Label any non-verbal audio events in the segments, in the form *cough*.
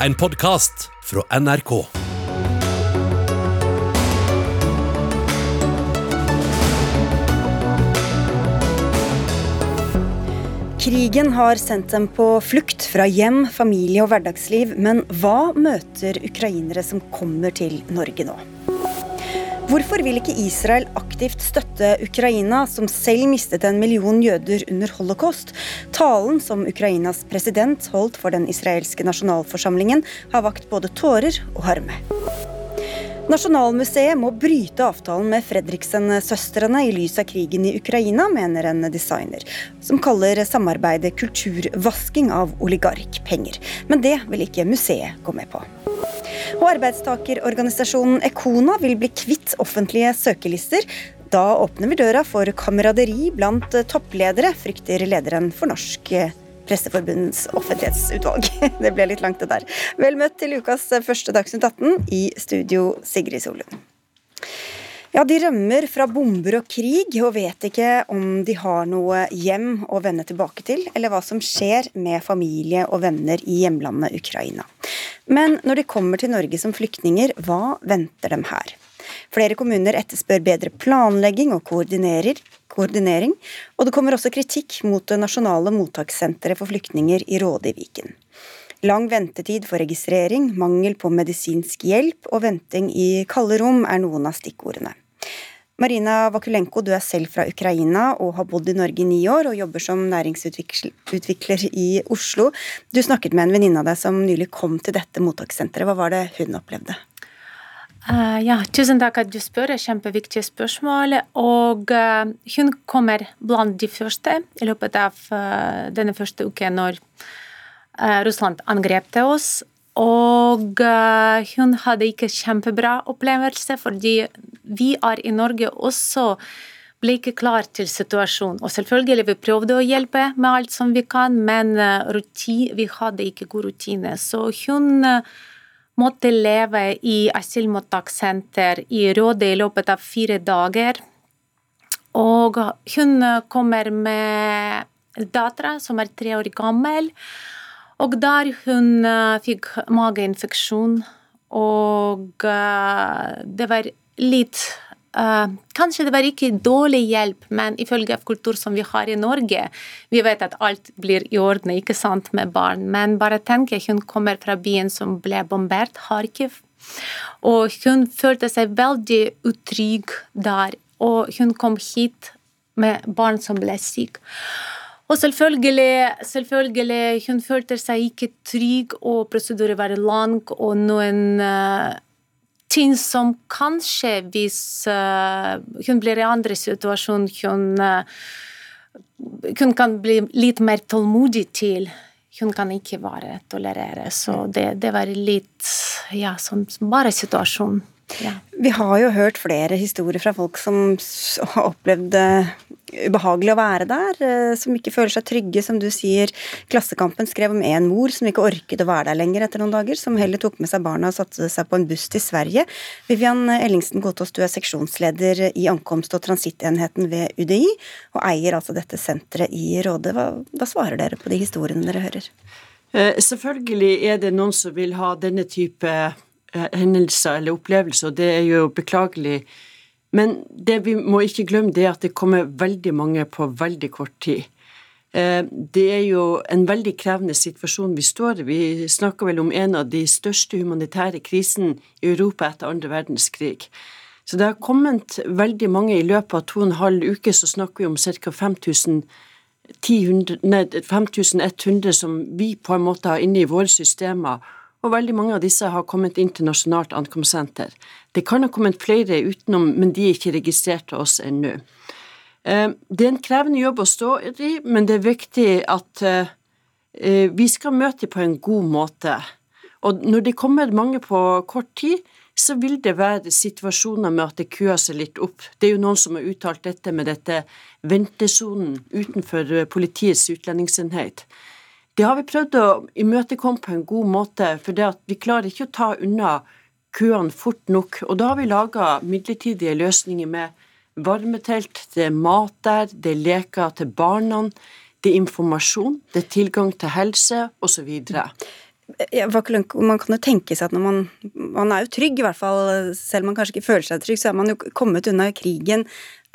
en podkast fra NRK. Krigen har sendt dem på flukt fra hjem, familie og hverdagsliv. Men hva møter ukrainere som kommer til Norge nå? Hvorfor vil ikke Israel aktivt støtte Ukraina, som selv mistet en million jøder under holocaust? Talen som Ukrainas president holdt for den israelske nasjonalforsamlingen, har vakt både tårer og harme. Nasjonalmuseet må bryte avtalen med Fredriksen-søstrene i lys av krigen i Ukraina, mener en designer, som kaller samarbeidet kulturvasking av oligarkpenger. Men det vil ikke museet gå med på. Og arbeidstakerorganisasjonen Ekona vil bli kvitt offentlige søkelister. Da åpner vi døra for kameraderi blant toppledere, frykter lederen for Norsk Presseforbundets offentlighetsutvalg. *laughs* Det ble litt langt, det der. Vel møtt til ukas første Dagsnytt 18 i studio, Sigrid Solund. Ja, De rømmer fra bomber og krig, og vet ikke om de har noe hjem å vende tilbake til, eller hva som skjer med familie og venner i hjemlandet Ukraina. Men når de kommer til Norge som flyktninger, hva venter dem her? Flere kommuner etterspør bedre planlegging og koordinering, og det kommer også kritikk mot det nasjonale mottakssenteret for flyktninger i Råde i Viken. Lang ventetid for registrering, mangel på medisinsk hjelp og venting i kalde rom er noen av stikkordene. Marina Vakulenko, du er selv fra Ukraina og har bodd i Norge i ni år og jobber som næringsutvikler i Oslo. Du snakket med en venninne av deg som nylig kom til dette mottakssenteret. Hva var det hun opplevde? Uh, ja, tusen takk at du spør. Kjempeviktige spørsmål. Og uh, hun kommer blant de første i løpet av uh, denne første uken når Russland angrep oss. Og hun hadde ikke kjempebra opplevelse, fordi vi er i Norge også ble ikke klar til situasjonen. Og selvfølgelig vi prøvde å hjelpe med alt som vi kan, men vi hadde ikke god rutine. Så hun måtte leve i asylmottakssenter i Råde i løpet av fire dager. Og hun kommer med dattera som er tre år gammel. Og der hun uh, fikk mageinfeksjon, og uh, det var litt uh, Kanskje det var ikke dårlig hjelp, men ifølge av kultur som vi har i Norge Vi vet at alt blir i orden, ikke sant, med barn, men bare tenk, hun kommer fra byen som ble bombert, Kharkiv, og hun følte seg veldig utrygg der, og hun kom hit med barn som ble syke. Og selvfølgelig, selvfølgelig, hun følte seg ikke trygg, og prosedyren var lang, og noen uh, ting som kanskje, hvis uh, hun blir i andre situasjon, hun, uh, hun kan bli litt mer tålmodig til. Hun kan ikke bare tolerere. Så det, det var litt ja, som bare situasjonen. Ja. Vi har jo hørt flere historier fra folk som har opplevd det ubehagelig å være der, eh, som ikke føler seg trygge, som du sier. Klassekampen skrev om en mor som ikke orket å være der lenger etter noen dager, som heller tok med seg barna og satte seg på en buss til Sverige. Vivian Ellingsen Godtås, du er seksjonsleder i ankomst- og transittenheten ved UDI, og eier altså dette senteret i Råde. Hva, hva svarer dere på de historiene dere hører? Eh, selvfølgelig er det noen som vil ha denne type Eh, hendelser eller opplevelser, og det er jo beklagelig. Men det vi må ikke glemme, det er at det kommer veldig mange på veldig kort tid. Eh, det er jo en veldig krevende situasjon vi står i. Vi snakker vel om en av de største humanitære krisene i Europa etter andre verdenskrig. Så det har kommet veldig mange i løpet av to og en halv uke, så snakker vi om ca. 5100 som vi på en måte har inne i våre systemer og veldig mange av disse har kommet inn til Nasjonalt ankomstsenter. Det kan ha kommet flere utenom, men de er ikke registrert til oss ennå. Eh, det er en krevende jobb å stå i, men det er viktig at eh, eh, vi skal møte dem på en god måte. Og når det kommer mange på kort tid, så vil det være situasjoner med at det køer seg litt opp. Det er jo noen som har uttalt dette med dette ventesonen utenfor politiets utlendingsenhet. Det har vi prøvd å imøtekomme på en god måte, for vi klarer ikke å ta unna køene fort nok. Og da har vi laga midlertidige løsninger med varmetelt, det er mat der, det er leker til barna, det er informasjon, det er tilgang til helse osv. Man kan jo tenke seg at når man Man er jo trygg, i hvert fall, selv om man kanskje ikke føler seg trygg, så er man jo kommet unna krigen.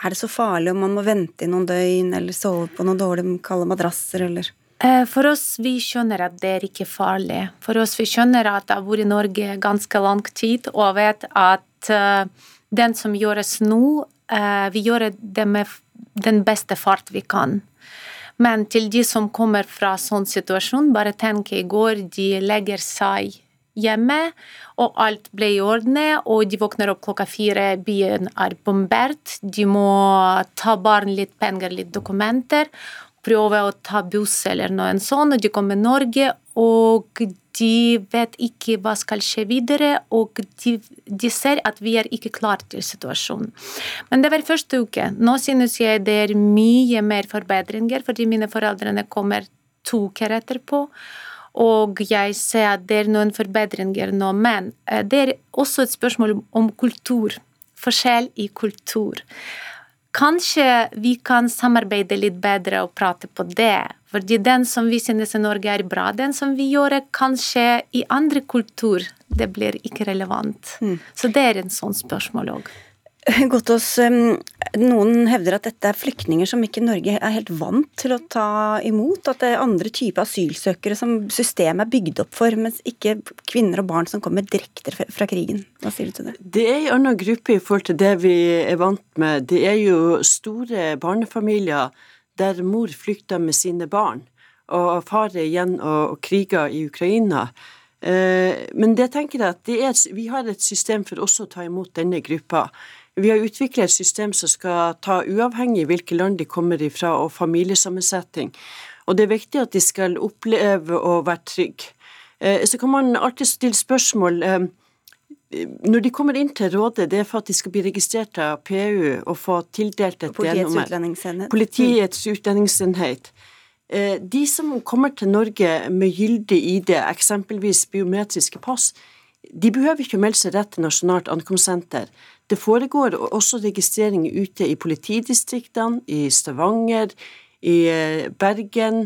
Er det så farlig om man må vente i noen døgn, eller sove på noen dårlige, kalde madrasser, eller? Eh, for oss, vi skjønner at det er ikke farlig. For oss, vi skjønner at det har vært i Norge ganske lang tid, og vet at uh, den som gjøres nå, uh, vi gjør det med den beste fart vi kan. Men til de som kommer fra sånn situasjon, bare tenk i går, de legger seg hjemme, og alt ble i orden, og de våkner opp klokka fire, byen er bombert, de må ta barn litt penger, litt dokumenter, prøve å ta buss eller noe sånt, og de kommer til Norge, og de vet ikke hva skal skje videre, og de, de, ser at vi er ikke klare til situasjonen. Men det var første uke. Nå synes jeg det er mye mer forbedringer, fordi mine foreldrene kommer to uker etterpå. Og jeg ser at det er noen forbedringer nå, men eh, det er også et spørsmål om kultur. Forskjell i kultur. Kanskje vi kan samarbeide litt bedre og prate på det. Fordi den som vi synes i Norge er bra, den som vi gjør kanskje i andre kultur, det blir ikke relevant. Mm. Så det er en sånn spørsmål òg. *laughs* Gottås, noen hevder at dette er flyktninger som ikke Norge er helt vant til å ta imot. At det er andre typer asylsøkere som systemet er bygd opp for, mens ikke kvinner og barn som kommer direkte fra krigen. Hva sier du til det? Det er en annen gruppe i forhold til det vi er vant med. Det er jo store barnefamilier der mor flykter med sine barn, og far er igjen og kriger i Ukraina. Eh, men det tenker jeg at er, vi har et system for også å ta imot denne gruppa. Vi har utviklet et system som skal ta uavhengig hvilke land de kommer ifra og familiesammensetting. Og det er viktig at de skal oppleve å være trygge. Eh, så kan man alltid stille spørsmål eh, når de kommer inn til rådet, det er for at de skal bli registrert av PU og få tildelt et utlendingsenhet. Politiets utlendingsenhet. Eh, de som kommer til Norge med gyldig ID, eksempelvis biometriske pass, de behøver ikke å melde seg rett til Nasjonalt ankomstsenter. Det foregår også registrering ute i politidistriktene, i Stavanger, i eh, Bergen,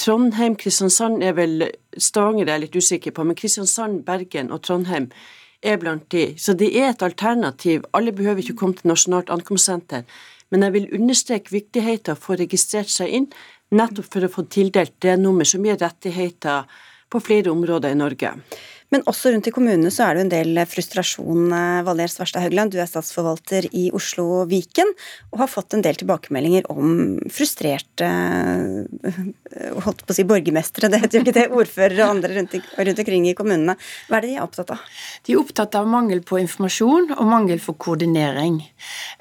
Trondheim, Kristiansand er vel Stavanger er jeg litt usikker på, men Kristiansand, Bergen og Trondheim er blant de. Så det er et alternativ. Alle behøver ikke komme til Nasjonalt ankomstsenter. Men jeg vil understreke viktigheten av å få registrert seg inn, nettopp for å få tildelt det nummer som gir rettigheter på flere områder i Norge. Men også rundt i kommunene så er det en del frustrasjon. Valgerd Svarstad Haugland, du er statsforvalter i Oslo og Viken, og har fått en del tilbakemeldinger om frustrerte holdt på å si borgermestere, det heter jo ikke det, ordførere og andre rundt, rundt omkring i kommunene. Hva er det de er opptatt av? De er opptatt av mangel på informasjon og mangel for koordinering.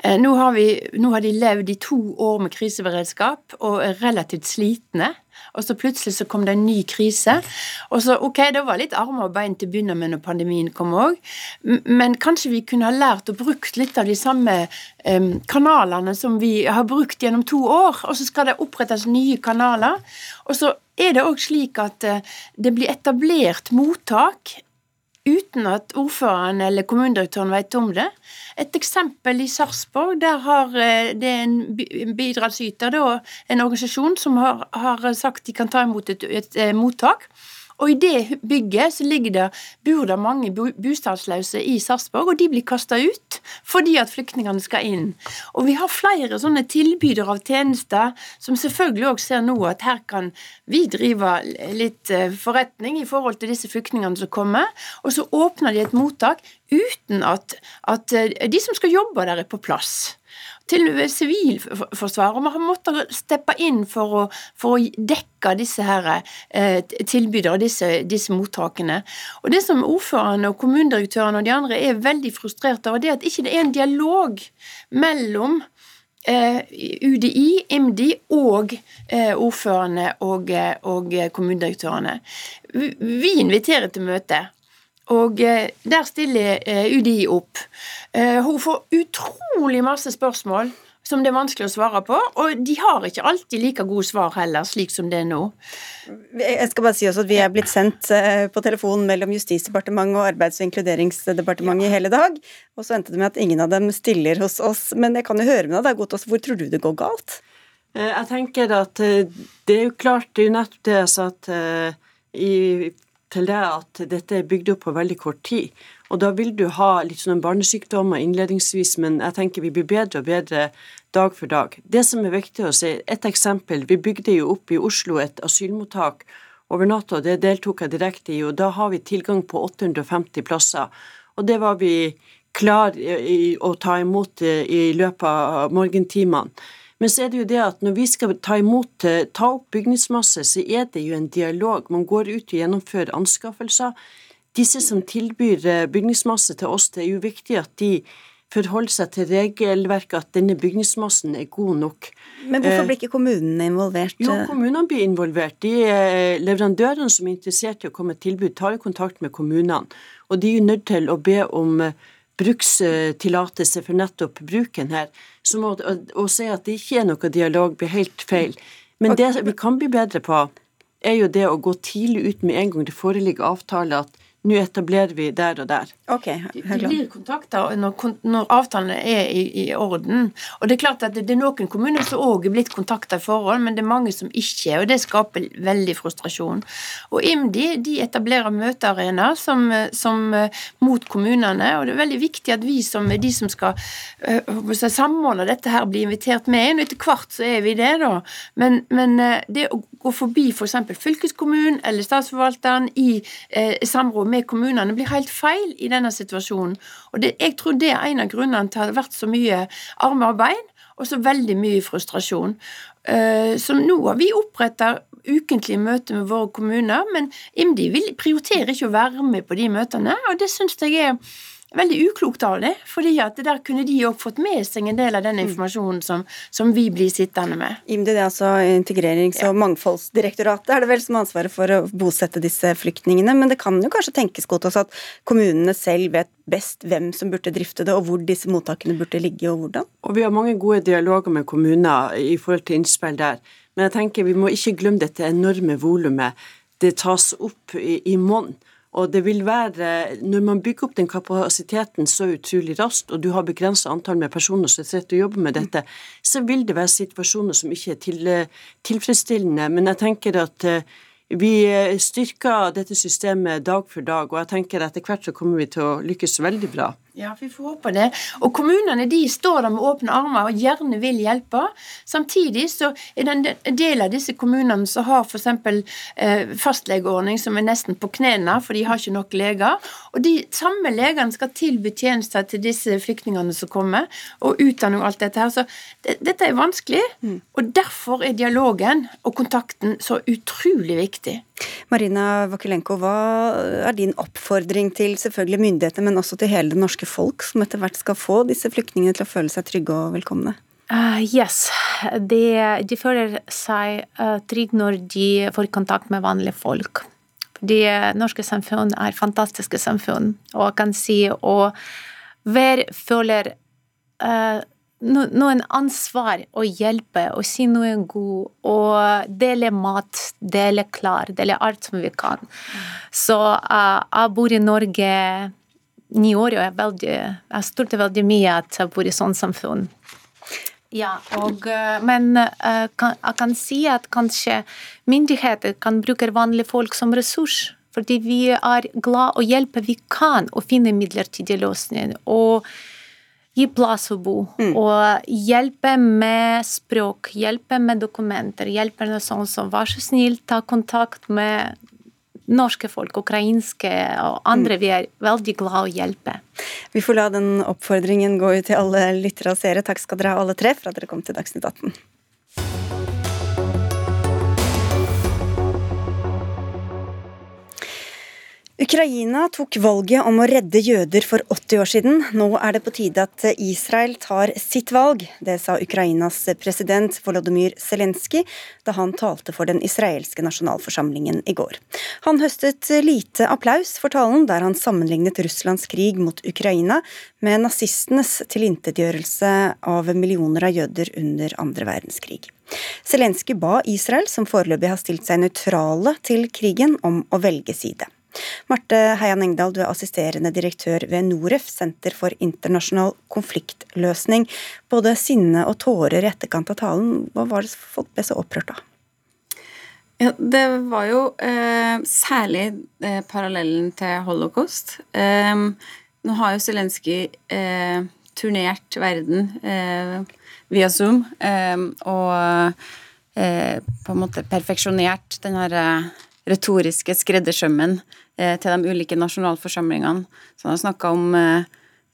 Eh, nå har, vi, nå har de levd i to år med kriseberedskap og er relativt slitne og så plutselig så kom det en ny krise. Og så, ok, det var litt armer og bein til å begynne med når pandemien kom òg, men kanskje vi kunne ha lært og brukt litt av de samme kanalene som vi har brukt gjennom to år, og så skal det opprettes nye kanaler. Og så er det òg slik at uh, det blir etablert mottak uten at ordføreren eller kommunedirektøren vet om det. Et eksempel i Sarpsborg, der har eh, det en bidragsyter, en organisasjon, som har, sagt de kan ta imot et eh, mottak. Og i det bygget så ligger det, bor det mange bostadsløse i Sarpsborg, og de blir kasta ut fordi at flyktningene skal inn. Og vi har flere sånne tilbydere av tjenester som selvfølgelig òg ser nå at her kan vi drive litt eh, forretning i forhold til disse flyktningene som kommer, og så åpner de et mottak uten at, at eh, de som skal jobbe der, er på plass til Sivilforsvaret. Og vi har måttet steppe inn for å, for å dekke disse her, eh, tilbydere disse, disse, mottakene. Og Det som ordførerne og kommunedirektørene og de andre er veldig frustrert over, det er at ikke det er en dialog mellom eh, UDI, IMDi og eh, ordførerne og, eh, og kommunedirektørene. Vi inviterer til møte. Og eh, der stiller eh, UDI opp. Eh, hun får utrolig masse spørsmål som det er vanskelig å svare på, og de har ikke alltid like gode svar heller, slik som det er nå. Jeg skal bare si også at Vi er blitt sendt på telefon mellom Justisdepartementet og Arbeids- og inkluderingsdepartementet i hele dag, og så endte det med at ingen av dem stiller hos oss. Men jeg kan jo høre med deg, Godtås, hvor tror du det går galt? Jeg tenker at det er jo klart, det er jo nettopp det jeg sa at i til det at dette er bygd opp på veldig kort tid. Og da vil du ha litt sånn barnesykdommer innledningsvis, men jeg tenker vi blir bedre og bedre dag for dag. Det som er viktig å si, et eksempel. Vi bygde jo opp i Oslo et asylmottak over natta, det deltok jeg direkte i, og da har vi tilgang på 850 plasser. Og det var vi klar i å ta imot eh, i løpet av morgentimene. Men så er det jo det at når vi skal ta imot, eh, ta opp bygningsmasse, så er det jo en dialog. Man går ut og gjennomfører anskaffelser. Disse som tilbyr eh, bygningsmasse til oss, det er jo viktig at de forholder seg til regelverket, at denne bygningsmassen er god nok. Men hvorfor blir ikke kommunene involvert? Jo, kommunene blir involvert. De leverandørene som er interessert i å komme med tilbud, tar jo kontakt med kommunene. Og de er jo nødt til å be om brukstillatelse for nettopp bruken her. Må, å si at det ikke er noe dialog, blir helt feil. Men det vi kan bli bedre på, er jo det å gå tidlig ut med en gang det foreligger avtale at nå etablerer vi der og der. Ok, De blir kontakta når, når, avtalene er i, i, orden. Og Det er klart at det, det er noen kommuner som òg er blitt kontakta i forhold, men det er mange som ikke er, og det skaper veldig frustrasjon. Og IMDi de etablerer møtearenaer som, som, mot kommunene, og det er veldig viktig at vi som er de som skal uh, samordne dette her, blir invitert med inn. Etter hvert så er vi det, da. Men, men uh, det å gå forbi f.eks. For fylkeskommunen eller statsforvalteren i uh, samråd med kommunene blir helt feil i denne situasjonen. Og det, jeg tror det er en av grunnene til at det har vært så mye armer og bein, og så veldig mye frustrasjon. Uh, så nå har vi oppretta ukentlige møter med våre kommuner, men IMDi vil prioritere ikke å være med på de møtene, og det syns jeg er veldig uklokt av det, fordi at der kunne de òg fått med seg en del av den mm. informasjonen som, som vi blir sittende med. IMDi, det er altså Integrerings- og mangfoldsdirektoratet, er det vel som har ansvaret for å bosette disse flyktningene. Men det kan jo kanskje tenkes godt også at kommunene selv vet best hvem som burde drifte det, og hvor disse mottakene burde ligge, og hvordan? Og vi har mange gode dialoger med kommuner i forhold til innspill der. Men jeg tenker vi må ikke glemme dette enorme volumet. Det tas opp i, i monn. Og det vil være, når man bygger opp den kapasiteten så utrolig raskt, og du har begrenset antall med personer som sitter og jobber med dette, så vil det være situasjoner som ikke er til, tilfredsstillende. Men jeg tenker at eh, vi styrker dette systemet dag for dag, og jeg tenker at etter hvert så kommer vi til å lykkes veldig bra. Ja, vi får håpe det. Og kommunene de står der med åpne armer og gjerne vil hjelpe. Samtidig så er det en del av disse kommunene som har f.eks. Eh, fastlegeordning som er nesten på knærne, for de har ikke nok leger. Og de samme legene skal tilby tjenester til disse flyktningene som kommer, og utdanning og alt dette her. Så det, dette er vanskelig, mm. og derfor er dialogen og kontakten så utrolig viktig. Marina Vakulenko, hva er din oppfordring til selvfølgelig myndigheter, men også til hele det norske folk, som etter hvert skal få disse flyktningene til å føle seg trygge og velkomne? Uh, yes, de, de, føler seg uh, trygge når de får kontakt med vanlige folk. De norske samfunn er fantastiske samfunn, og jeg kan si og hver føler uh, noen ansvar å hjelpe og si noe god og dele mat, dele klær, dele alt som vi kan. Så uh, jeg bor i Norge ni år, og jeg, veldig, jeg stolte veldig mye at jeg bor i sånn samfunn. Ja, og, uh, men kan, jeg kan si at kanskje myndigheter kan bruke vanlige folk som ressurs. Fordi vi er glad å hjelpe vi kan å finne midlertidige løsninger. og gi plass å bo. Mm. Og hjelpe med språk, hjelpe med dokumenter. Hjelpe med sånn som vær så snill, ta kontakt med norske folk, ukrainske og andre. Mm. Vi er veldig glad å hjelpe. Vi får la den oppfordringen gå ut til alle lyttere og seere. Takk skal dere ha alle tre for at dere kom til Dagsnytt 18. Ukraina tok valget om å redde jøder for 80 år siden. Nå er det på tide at Israel tar sitt valg. Det sa Ukrainas president Volodymyr Zelenskyj da han talte for den israelske nasjonalforsamlingen i går. Han høstet lite applaus for talen, der han sammenlignet Russlands krig mot Ukraina med nazistenes tilintetgjørelse av millioner av jøder under andre verdenskrig. Zelenskyj ba Israel, som foreløpig har stilt seg nøytrale til krigen, om å velge side. Marte Heian Engdahl, du er assisterende direktør ved Noref, Senter for internasjonal konfliktløsning. Både sinne og tårer i etterkant av talen. Hva var det folk ble så opprørt av? Ja, det var jo eh, særlig eh, parallellen til holocaust. Eh, nå har jo Zelenskyj eh, turnert verden eh, via Zoom eh, og på en måte perfeksjonert den her retoriske skreddersømmen til de ulike nasjonalforsamlingene. Så han har snakka om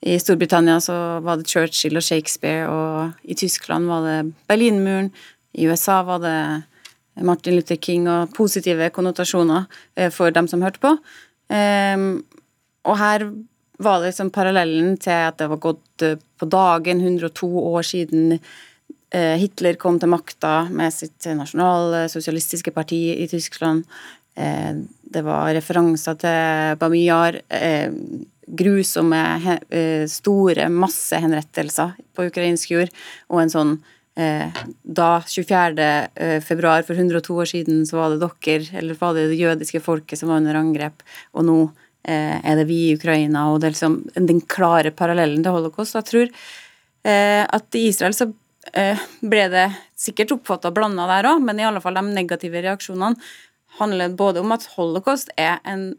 i Storbritannia så var det Churchill og Shakespeare, og i Tyskland var det Berlinmuren, i USA var det Martin Luther King og positive konnotasjoner eh, for dem som hørte på. Ehm, og her var det liksom parallellen til at det var gått eh, på dagen 102 år siden eh, Hitler kom til makta med sitt nasjonalsosialistiske parti i Tyskland. Det var referanser til Bamiyar. Grusomme, store massehenrettelser på ukrainsk jord. Og en sånn Eh, da, 24. Eh, februar for 102 år siden, så var det dere, eller var det det jødiske folket som var under angrep, og nå eh, er det vi i Ukraina, og det er liksom den klare parallellen til holocaust. Jeg tror at i Israel så ble det sikkert oppfatta blanda der òg, men i alle fall de negative reaksjonene handler både om at holocaust er en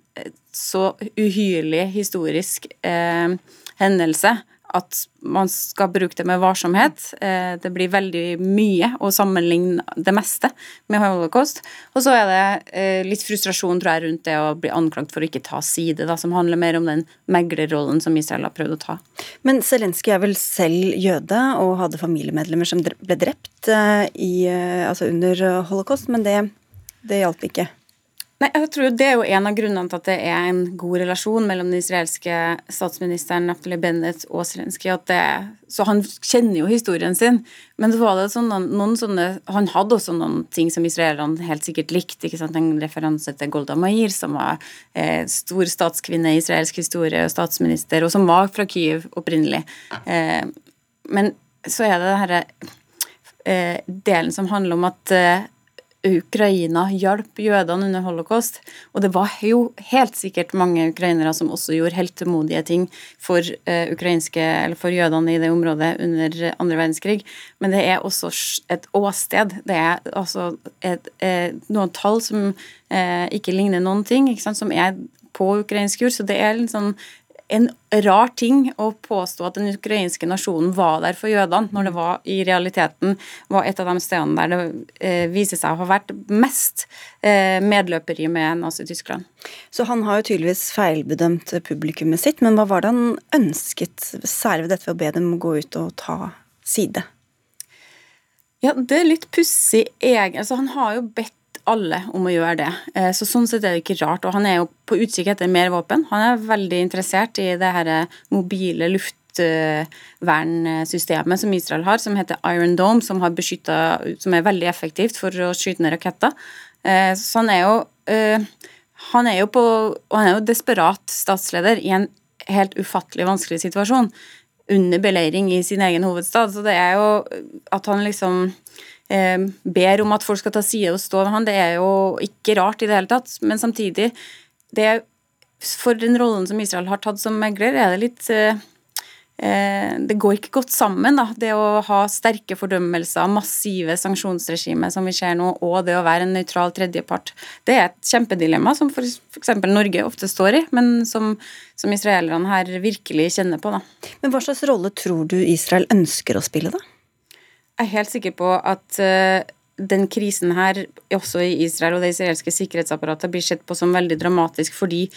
så uhyrlig historisk eh, hendelse at man skal bruke det med varsomhet. Eh, det blir veldig mye å sammenligne det meste med holocaust. Og så er det eh, litt frustrasjon tror jeg, rundt det å bli anklagt for å ikke ta side, da, som handler mer om den meglerrollen som Israel har prøvd å ta. Men Zelenskyj er vel selv jøde og hadde familiemedlemmer som ble drept eh, i, altså under holocaust, men det, det hjalp ikke? Nei, jeg tror Det er jo en av grunnene til at det er en god relasjon mellom den israelske statsministeren Naftali Bennett og Zelenskyj. Så han kjenner jo historien sin. Men så var det sånn, noen sånne, han hadde også noen ting som israelerne helt sikkert likte. ikke sant, En referanse til Golda Meir, som var eh, stor statskvinne i israelsk historie og statsminister, og som var fra Kyiv opprinnelig. Eh, men så er det denne eh, delen som handler om at eh, Ukraina hjalp jødene under holocaust. Og det var jo helt sikkert mange ukrainere som også gjorde heltemodige ting for, uh, for jødene i det området under andre verdenskrig. Men det er også et åsted. Det er altså et, et, noen tall som eh, ikke ligner noen ting, som er på ukrainsk jord. Så det er litt sånn en rar ting å påstå at den ukrainske nasjonen var der for jødene, når det var i realiteten var et av de stedene der det eh, viser seg å ha vært mest eh, medløperi med Nazi-Tyskland. Så han har jo tydeligvis feilbedømt publikummet sitt, men hva var det han ønsket, særlig ved dette ved å be dem gå ut og ta side? Ja, det er litt pussig. Altså, han har jo bedt alle om å gjøre det. Eh, så Sånn sett er det ikke rart. Og han er jo på utkikk etter mer våpen. Han er veldig interessert i det her mobile luftvernsystemet som Israel har, som heter Iron Dome, som, beskyttet, som er veldig effektivt for å skyte ned raketter. Eh, så han er jo eh, han er jo på, og han er jo desperat statsleder i en helt ufattelig vanskelig situasjon. Under beleiring i sin egen hovedstad. Så det er jo at han liksom eh, ber om at folk skal ta side og stå med han, det er jo ikke rart i det hele tatt. Men samtidig, det, for den rollen som Israel har tatt som megler, er det litt eh, eh, det går ikke godt sammen, da. Det å ha sterke fordømmelser, massive sanksjonsregimer som vi ser nå, og det å være en nøytral tredjepart. Det er et kjempedilemma som f.eks. Norge ofte står i, men som, som israelerne her virkelig kjenner på. Da. Men hva slags rolle tror du Israel ønsker å spille, da? Er helt sikker på at uh, den krisen her, også i Israel og det israelske sikkerhetsapparatet, blir sett på som veldig dramatisk fordi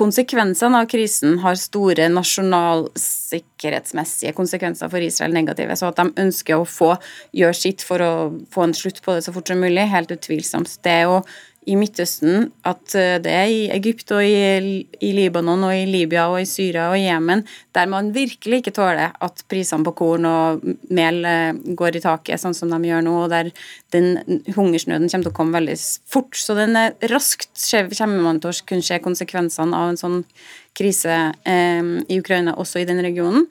konsekvensene av krisen har store nasjonalsikkerhetsmessige konsekvenser for Israel negative. Så at de ønsker å få gjøre sitt for å få en slutt på det så fort som mulig, helt utvilsomt. Det er jo i Midtøsten at eh, det er i Egypt og i, i, Libanon og i Libya og i Syria og i Jemen der man virkelig ikke tåler at prisene på korn og mel eh, går i taket, sånn som de gjør nå, og der den hungersnøden kommer til å komme veldig fort. Så den er raskt kommer man til å kunne se konsekvensene av en sånn krise eh, i Ukraina, også i den regionen.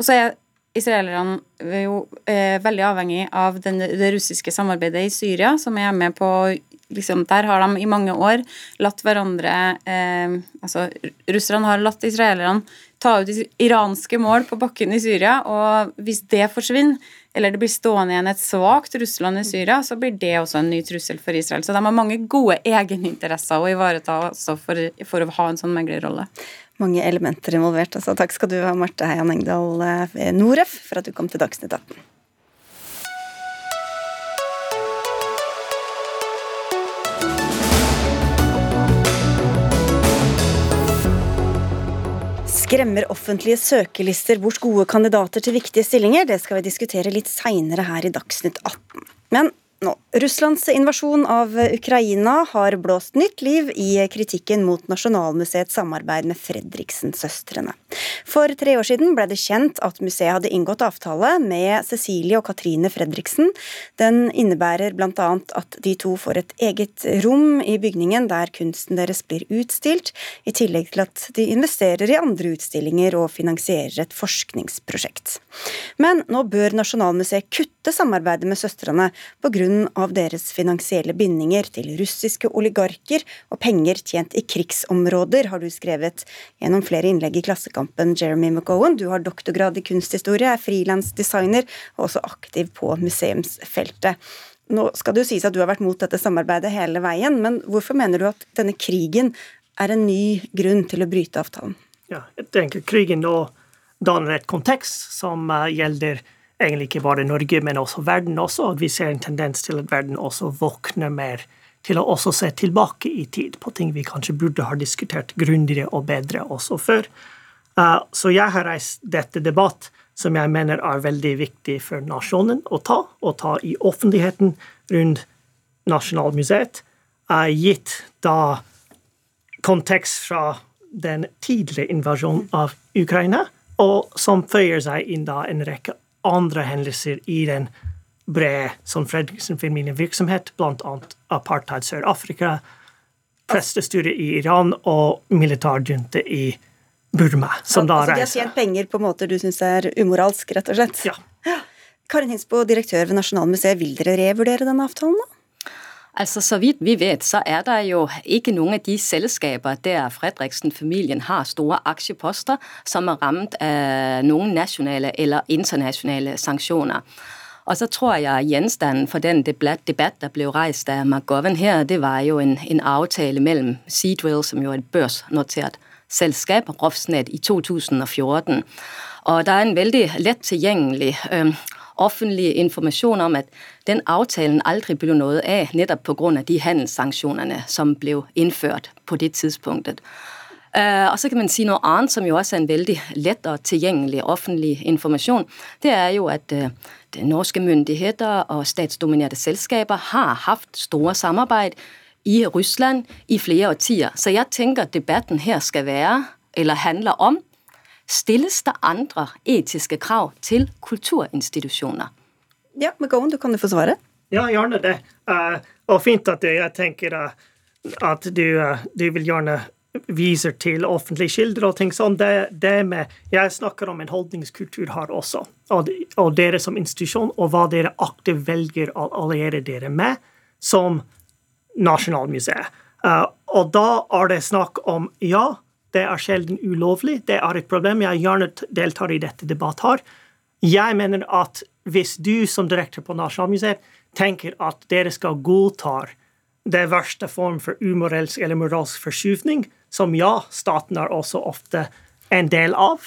Og så er israelerne jo eh, veldig avhengig av den, det russiske samarbeidet i Syria, som er med på liksom, Der har de i mange år latt hverandre eh, Altså, russerne har latt israelerne ta ut iranske mål på bakken i Syria, og hvis det forsvinner, eller det blir stående igjen et svakt Russland i Syria, så blir det også en ny trussel for Israel. Så de har mange gode egeninteresser å ivareta også for, for å ha en sånn meglerrolle. Mange elementer involvert. Altså, takk skal du ha, Marte Heian Engdahl eh, Noref, for at du kom til Dagsnytt 18. Skremmer offentlige søkelister bort gode kandidater til viktige stillinger? Det skal vi diskutere litt seinere her i Dagsnytt 18. Men nå. Russlands invasjon av Ukraina har blåst nytt liv i kritikken mot Nasjonalmuseets samarbeid med Fredriksen-søstrene. For tre år siden ble det kjent at museet hadde inngått avtale med Cecilie og Katrine Fredriksen. Den innebærer bl.a. at de to får et eget rom i bygningen der kunsten deres blir utstilt, i tillegg til at de investerer i andre utstillinger og finansierer et forskningsprosjekt. Men nå bør Nasjonalmuseet kutte samarbeidet med søstrene av deres finansielle bindinger til russiske oligarker og penger tjent i krigsområder, har du skrevet gjennom flere innlegg i Klassekampen, Jeremy McGowan. Du har doktorgrad i kunsthistorie, er frilansdesigner og også aktiv på museumsfeltet. Nå skal det jo sies at du har vært mot dette samarbeidet hele veien, men hvorfor mener du at denne krigen er en ny grunn til å bryte avtalen? Ja, jeg tenker krigen nå danner et kontekst som uh, gjelder egentlig ikke bare Norge, men også verden også. At vi ser en tendens til at verden også våkner mer til å også se tilbake i tid på ting vi kanskje burde ha diskutert grundigere og bedre også før. Uh, så jeg har reist dette debatt som jeg mener er veldig viktig for nasjonen å ta, og ta i offentligheten rundt Nasjonalmuseet, uh, gitt da kontekst fra den tidligere invasjonen av Ukraina, og som føyer seg inn da en rekke andre hendelser i den brede sånn Fredriksen-familien-virksomhet, bl.a. apartheid Sør-Afrika, prestestyret i Iran og militærjunte i Burma, som da altså, De har tjent penger på måter du syns er umoralsk, rett og slett? Ja. Karin Hinsbo, direktør ved Nasjonalmuseet, vil dere revurdere denne avtalen, da? Altså, Så vidt vi vet, så er det jo ikke noen av de selskaper der Fredriksen-familien har store aksjeposter, som er rammet av noen nasjonale eller internasjonale sanksjoner. Og så tror jeg gjenstanden for den debatt, der ble reist av McGovern her, det var jo en, en avtale mellom Seadrill, som jo er et børsnotert selskap, Rofsnett, i 2014. Og det er en veldig lett tilgjengelig øh, offentlig informasjon om at den avtalen aldri ble noe av, nettopp pga. de handelssanksjonene som ble innført på det tidspunktet. Uh, og så kan man si noe annet som jo også er en veldig lett og tilgjengelig offentlig informasjon. Det er jo at uh, norske myndigheter og statsdominerte selskaper har hatt store samarbeid i Russland i flere årtier. Så jeg tenker debatten her skal være, eller handler om, Stilles det andre etiske krav til kulturinstitusjoner? Ja, McGowan, du kan jo få svare. Ja, gjerne det. Uh, og fint at jeg tenker uh, at du, uh, du, vil gjerne viser til offentlige kilder og ting sånn. Det, det med, jeg snakker om en holdningskultur her også, og, og dere som institusjon, og hva dere aktivt velger å alliere dere med som Nasjonalmuseet. og da er det snakk om ja, det er sjelden ulovlig. Det er et problem. Jeg gjerne deltar i dette debatt her. Jeg mener at hvis du som direktør på Nasjonalmuseet tenker at dere skal godta det verste form for umoralsk eller moralsk forskyvning, som ja, staten er også ofte en del av,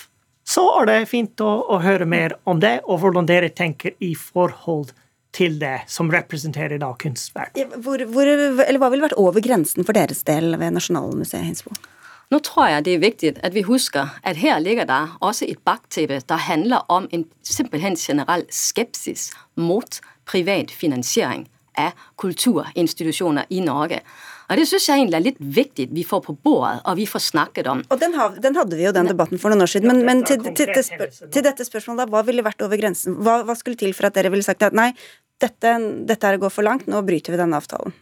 så er det fint å, å høre mer om det, og hvordan dere tenker i forhold til det som representerer da kunstverk. Hvor, hvor, hva ville vært over grensen for deres del ved Nasjonalmuseet Hinsbo? Nå tror jeg det er viktig at vi husker at her ligger der også et bakteppe der handler om en simpelthen generell skepsis mot privat finansiering av kulturinstitusjoner i Norge. Og Det syns jeg egentlig er litt viktig vi får på bordet og vi får snakket om. Og Den, har, den hadde vi jo den debatten for noen år siden, men, men til, til, til, til, dette spørsmålet, da, hva ville vært over grensen? Hva, hva skulle til for at dere ville sagt at nei, dette, dette er å gå for langt, nå bryter vi denne avtalen?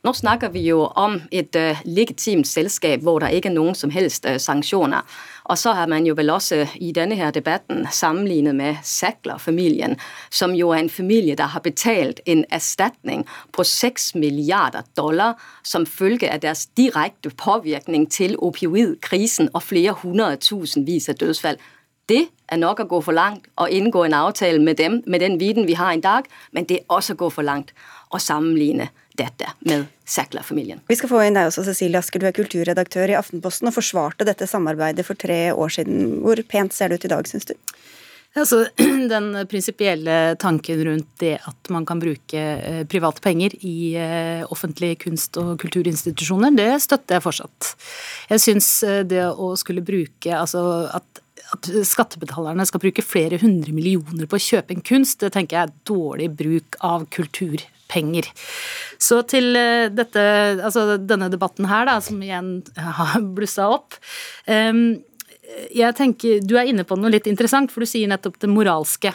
Nå snakker vi jo om et uh, legitimt selskap hvor det ikke er noen som helst uh, sanksjoner. Og så har man jo vel også i denne her debatten sammenlignet med Sackler-familien, som jo er en familie der har betalt en erstatning på 6 milliarder dollar som følge av deres direkte påvirkning til opioidkrisen og flere hundretusenvis av dødsfall. Det er nok å gå for langt å inngå en avtale med dem med den viden vi har i dag, men det er også å gå for langt å sammenligne dette med Sackler-familien. Vi skal få inn deg også, Cecilie Asker. Du er kulturredaktør i Aftenposten og forsvarte dette samarbeidet for tre år siden. Hvor pent ser det ut i dag, syns du? Altså, *clears throat* Den prinsipielle tanken rundt det at man kan bruke eh, private penger i eh, offentlige kunst- og kulturinstitusjoner, det støtter jeg fortsatt. Jeg syns eh, det å skulle bruke Altså at, at skattebetalerne skal bruke flere hundre millioner på å kjøpe en kunst, det tenker jeg er dårlig bruk av kulturpenger. Så til dette, altså denne debatten her, da, som igjen *laughs* har blussa opp. Jeg tenker, Du er inne på noe litt interessant, for du sier nettopp det moralske.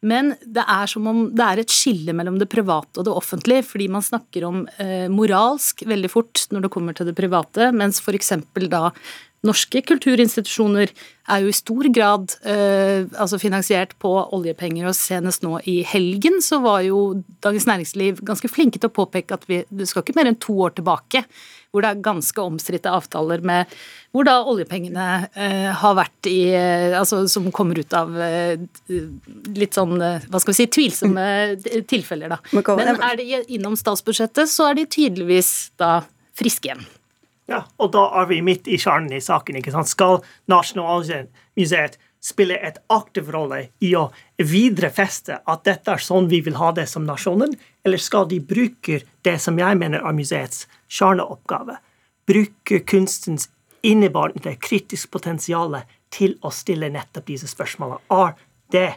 Men det er som om det er et skille mellom det private og det offentlige, fordi man snakker om eh, moralsk veldig fort når det kommer til det private, mens f.eks. da norske kulturinstitusjoner er jo i stor grad eh, altså finansiert på oljepenger, og senest nå i helgen så var jo Dagens Næringsliv ganske flinke til å påpeke at vi, det skal ikke mer enn to år tilbake hvor det er ganske omstridte avtaler med hvor da oljepengene eh, har vært i eh, Altså som kommer ut av eh, litt sånn, eh, hva skal vi si, tvilsomme tilfeller, da. Men er de innom statsbudsjettet, så er de tydeligvis da friske igjen. Ja, og da er vi midt i kjernen i saken. ikke sant? Skal Nasjonalmuseet spille et aktiv rolle i å viderefeste at dette er sånn vi vil ha det som nasjonen, eller skal de bruke det som jeg mener er museets kjerneoppgave? Bruke kunstens innebærende kritisk potensial til å stille nettopp disse spørsmålene. Er det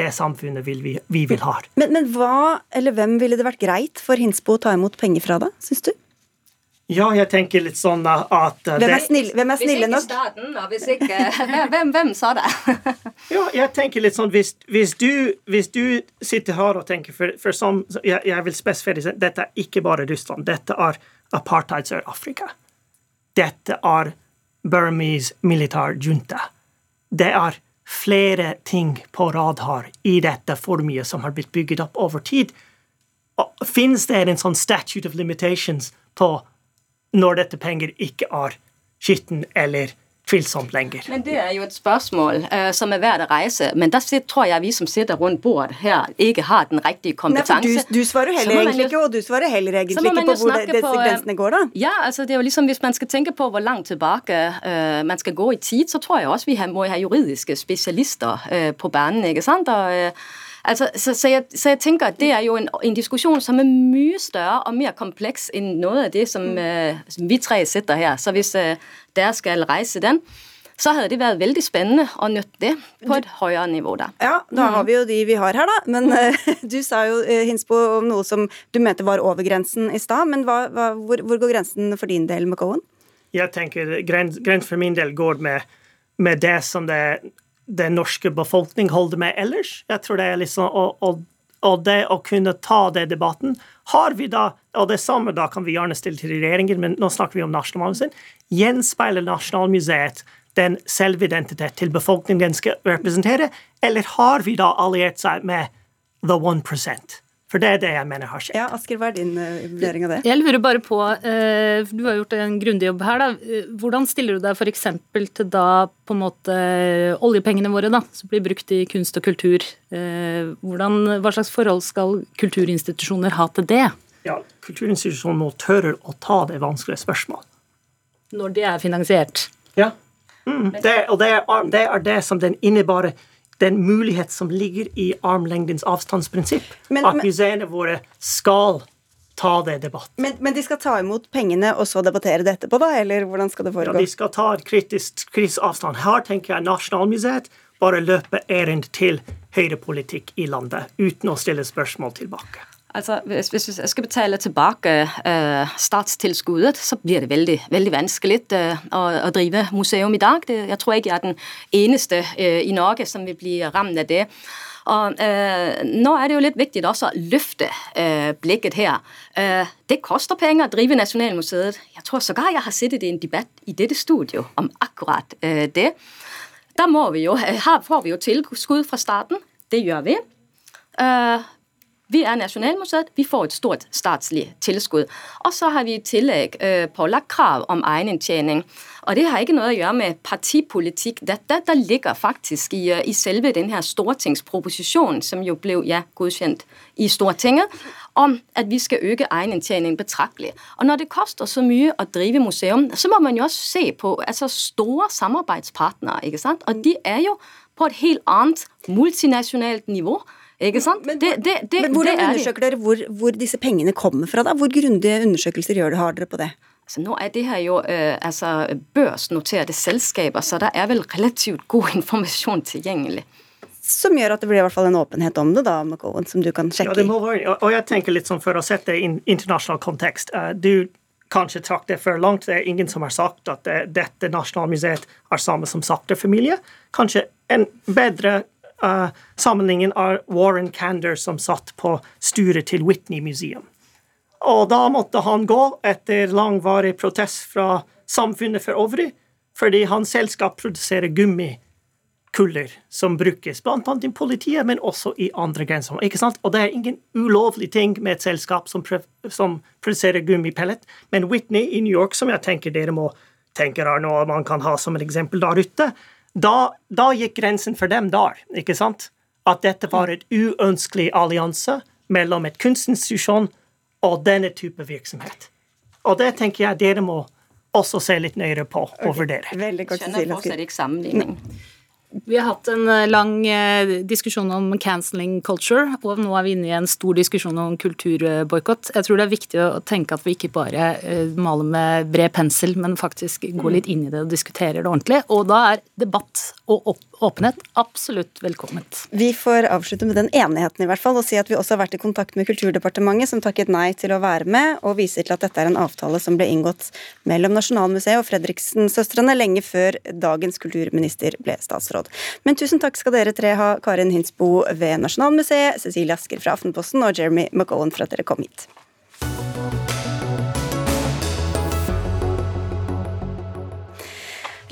det samfunnet vi, vi vil ha? Men, men hva eller hvem ville det vært greit for Hinsbo å ta imot penger fra, da, syns du? Ja, jeg tenker litt sånn at det, Hvem er, snill, hvem er snille nok? Hvis ikke staten, og hvis ikke Hvem, hvem sa det? *laughs* ja, jeg tenker litt sånn Hvis, hvis, du, hvis du, sitter her og tenker For, for som, jeg, jeg, vil spesifisere dette er ikke bare Russland. Dette er apartheid Sør-Afrika. Dette er Burmese militær junta. Det er flere ting på rad her i dette formuet som har blitt bygget opp over tid. Fins det en sånn statute of limitations på når dette penger ikke er skitten eller tvilsomt lenger. Men Det er jo et spørsmål uh, som er verdt å reise. Men der tror jeg vi som sitter rundt bord her, ikke har den riktige kompetanse. Nei, du, du, svarer heller egentlig ikke, og du svarer heller egentlig ikke på hvor disse på, grensene går, da. Ja, altså det er jo liksom Hvis man skal tenke på hvor langt tilbake uh, man skal gå i tid, så tror jeg også vi må ha juridiske spesialister uh, på banen. ikke sant? Og, Altså, så, så, jeg, så, jeg, tenker at det er jo en, en, diskusjon som er mye større og mer kompleks enn noe av det som, uh, som vi tre sitter her. Så hvis uh, dere skal reise den, så hadde det vært veldig spennende å nyttig på et høyere nivå. da. Ja, da har vi jo de vi har her, da. Men uh, *laughs* du sa jo, Hinsbo, om noe som du mente var over grensen i stad. Men hva, hva, hvor, hvor, går grensen for din del, McCowan? Jeg tenker Grensen grens for min del går med, med det som det den norske befolkning holder med ellers. Jeg tror det er liksom og, og, og, det å kunne ta den debatten Har vi da Og det samme da kan vi gjerne stille til regjeringen, men nå snakker vi om Nasjonalmuseet. Gjenspeiler Nasjonalmuseet den selvidentitet til befolkningen den skal representere, eller har vi da alliert seg med the one percent? For det er det jeg mener har skjedd. Ja, Asker, hva er din uh, vurdering av det? Jeg lurer bare på, uh, du har gjort en grundig jobb her, da. Eh, hvordan stiller du deg f.eks. til da på en måte oljepengene våre, da, som blir brukt i kunst og kultur. Hvordan, hva slags forhold skal kulturinstitusjoner ha til det? Ja, Kulturinstitusjoner må tørre å ta det vanskelige spørsmål. Når det er finansiert? Ja. Mm, det, og det er, det er det som den innebærer den mulighet som ligger i armlengdens avstandsprinsipp. Men, at museene våre skal ta det debatten. Men, men, de skal ta imot pengene og så debattere det etterpå, da? Eller hvordan skal det foregå? Ja, De skal ta et kritisk, kritisk avstand. Her tenker jeg Nasjonalmuseet bare løper ærend til høyrepolitikk i landet uten å stille spørsmål tilbake. Altså, hvis, jeg skal betale tilbake uh, statstilskuddet, så blir det veldig, veldig vanskelig å, å, drive museum i dag. Jeg tror ikke jeg er den eneste uh, i Norge som vil bli rammet av det. Og Nå er det jo litt viktig også å løfte blikket her. det koster penger å drive Nasjonalmuseet. Jeg tror sågar jeg har sittet i en debatt i dette studio om akkurat det. Da må vi jo, her får vi jo tilskudd fra staten. Det gjør vi. Vi er Nasjonalmuseet, vi får et stort statslig tilskudd. Og så har vi i tillegg øh, pålagt krav om egeninntjening. Og det har ikke noe å gjøre med partipolitikk. Dette der ligger faktisk i, øh, i selve denne stortingsproposisjonen, som jo ble ja, godkjent i Stortinget, om at vi skal øke egeninntjeningen betraktelig. Og når det koster så mye å drive museum, så må man jo også se på altså, store samarbeidspartnere. ikke sant? Og de er jo på et helt annet multinasjonalt nivå. Ikke sant? Men, det, det, det, men hvordan undersøker dere hvor, hvor, disse pengene kommer fra? da? Hvor grundige undersøkelser gjør dere, har dere på det? Altså, nå er det her jo eh, altså, børsnoterte selskaper, så det er vel relativt god informasjon tilgjengelig. Som gjør at det blir i hvert fall en åpenhet om det, da, McCowan, som du kan sjekke ja, det må være, og jeg tenker litt sånn For å sette det i internasjonal kontekst uh, Du kanskje trakk det for langt. Det er ingen som har sagt at dette nasjonalmuseet er samme som Sachter-familie. Kanskje en bedre uh, av Warren Kander, som satt på styret til Whitney Museum. Og da måtte han gå etter langvarig protest fra samfunnet for øvrig, fordi hans selskap produserer gummikuller som brukes bl.a. i politiet, men også i andre grenser. Og det er ingen ulovlig ting med et selskap som, som produserer gummipellet. Men Whitney i New York, som jeg tenker dere må tenke er noe man kan ha som et eksempel der ute, da, da gikk grensen for dem der. ikke sant? At dette var et uønskelig allianse mellom et kunstinstitusjon og denne type virksomhet. Og det tenker jeg dere må også se litt nøyere på og vurdere. Veldig kort, Skjønner på seg sammenligning. Vi har hatt en eh, lang eh, diskusjon om cancelling culture, og nå er vi inne i en stor diskusjon om kulturboikott. Jeg tror det er viktig å tenke at vi ikke bare eh, maler med bred pensel, men faktisk går litt inn i det og diskuterer det ordentlig. Og da er debatt og åpenhet absolutt velkomment. Vi får avslutte med den enigheten i hvert fall, og si at vi også har vært i kontakt med Kulturdepartementet, som takket nei til å være med, og viser til at dette er en avtale som ble inngått mellom Nasjonalmuseet og Fredriksen-søstrene lenge før dagens kulturminister ble statsråd råd. Men tusen takk skal dere tre ha, Karin Hinsbo ved Nasjonalmuseet, Cecilie Asker fra Aftenposten og Jeremy McGowan for at dere kom hit.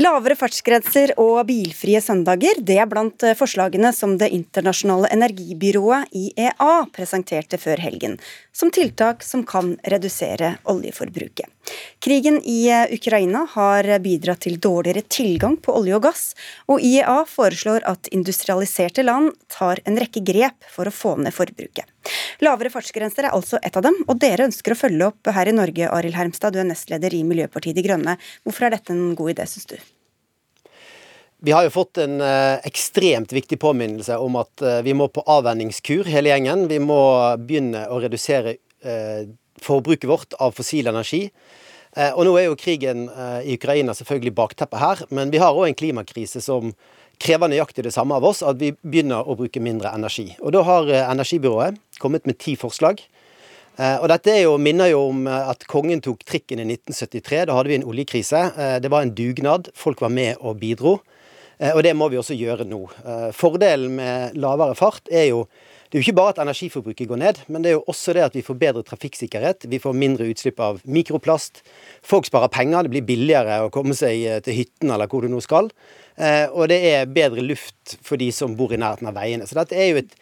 Lavere fartsgrenser og bilfrie søndager det er blant forslagene som Det internasjonale energibyrået IEA presenterte før helgen, som tiltak som kan redusere oljeforbruket. Krigen i Ukraina har bidratt til dårligere tilgang på olje og gass, og IEA foreslår at industrialiserte land tar en rekke grep for å få ned forbruket. Lavere fartsgrenser er altså et av dem, og dere ønsker å følge opp her i Norge, Arild Hermstad, du er nestleder i Miljøpartiet De Grønne. Hvorfor er dette en god idé, syns du? Vi har jo fått en eh, ekstremt viktig påminnelse om at eh, vi må på avvenningskur hele gjengen. Vi må begynne å redusere eh, forbruket vårt av fossil energi. Og nå er jo krigen i Ukraina selvfølgelig bakteppet her, men vi har òg en klimakrise som krever nøyaktig det samme av oss, at vi begynner å bruke mindre energi. Og da har Energibyrået kommet med ti forslag. Og dette jo, minner jo om at kongen tok trikken i 1973. Da hadde vi en oljekrise. Det var en dugnad. Folk var med og bidro. Eh, og det må vi også gjøre nå. Eh, fordelen med lavere fart er jo det er jo ikke bare at energiforbruket går ned, men det er jo også det at vi får bedre trafikksikkerhet. Vi får mindre utslipp av mikroplast. Folk sparer penger, det blir billigere å komme seg eh, til hytten eller hvor du nå skal. Og det er bedre luft for de som bor i nærheten av veiene. Så dette er jo et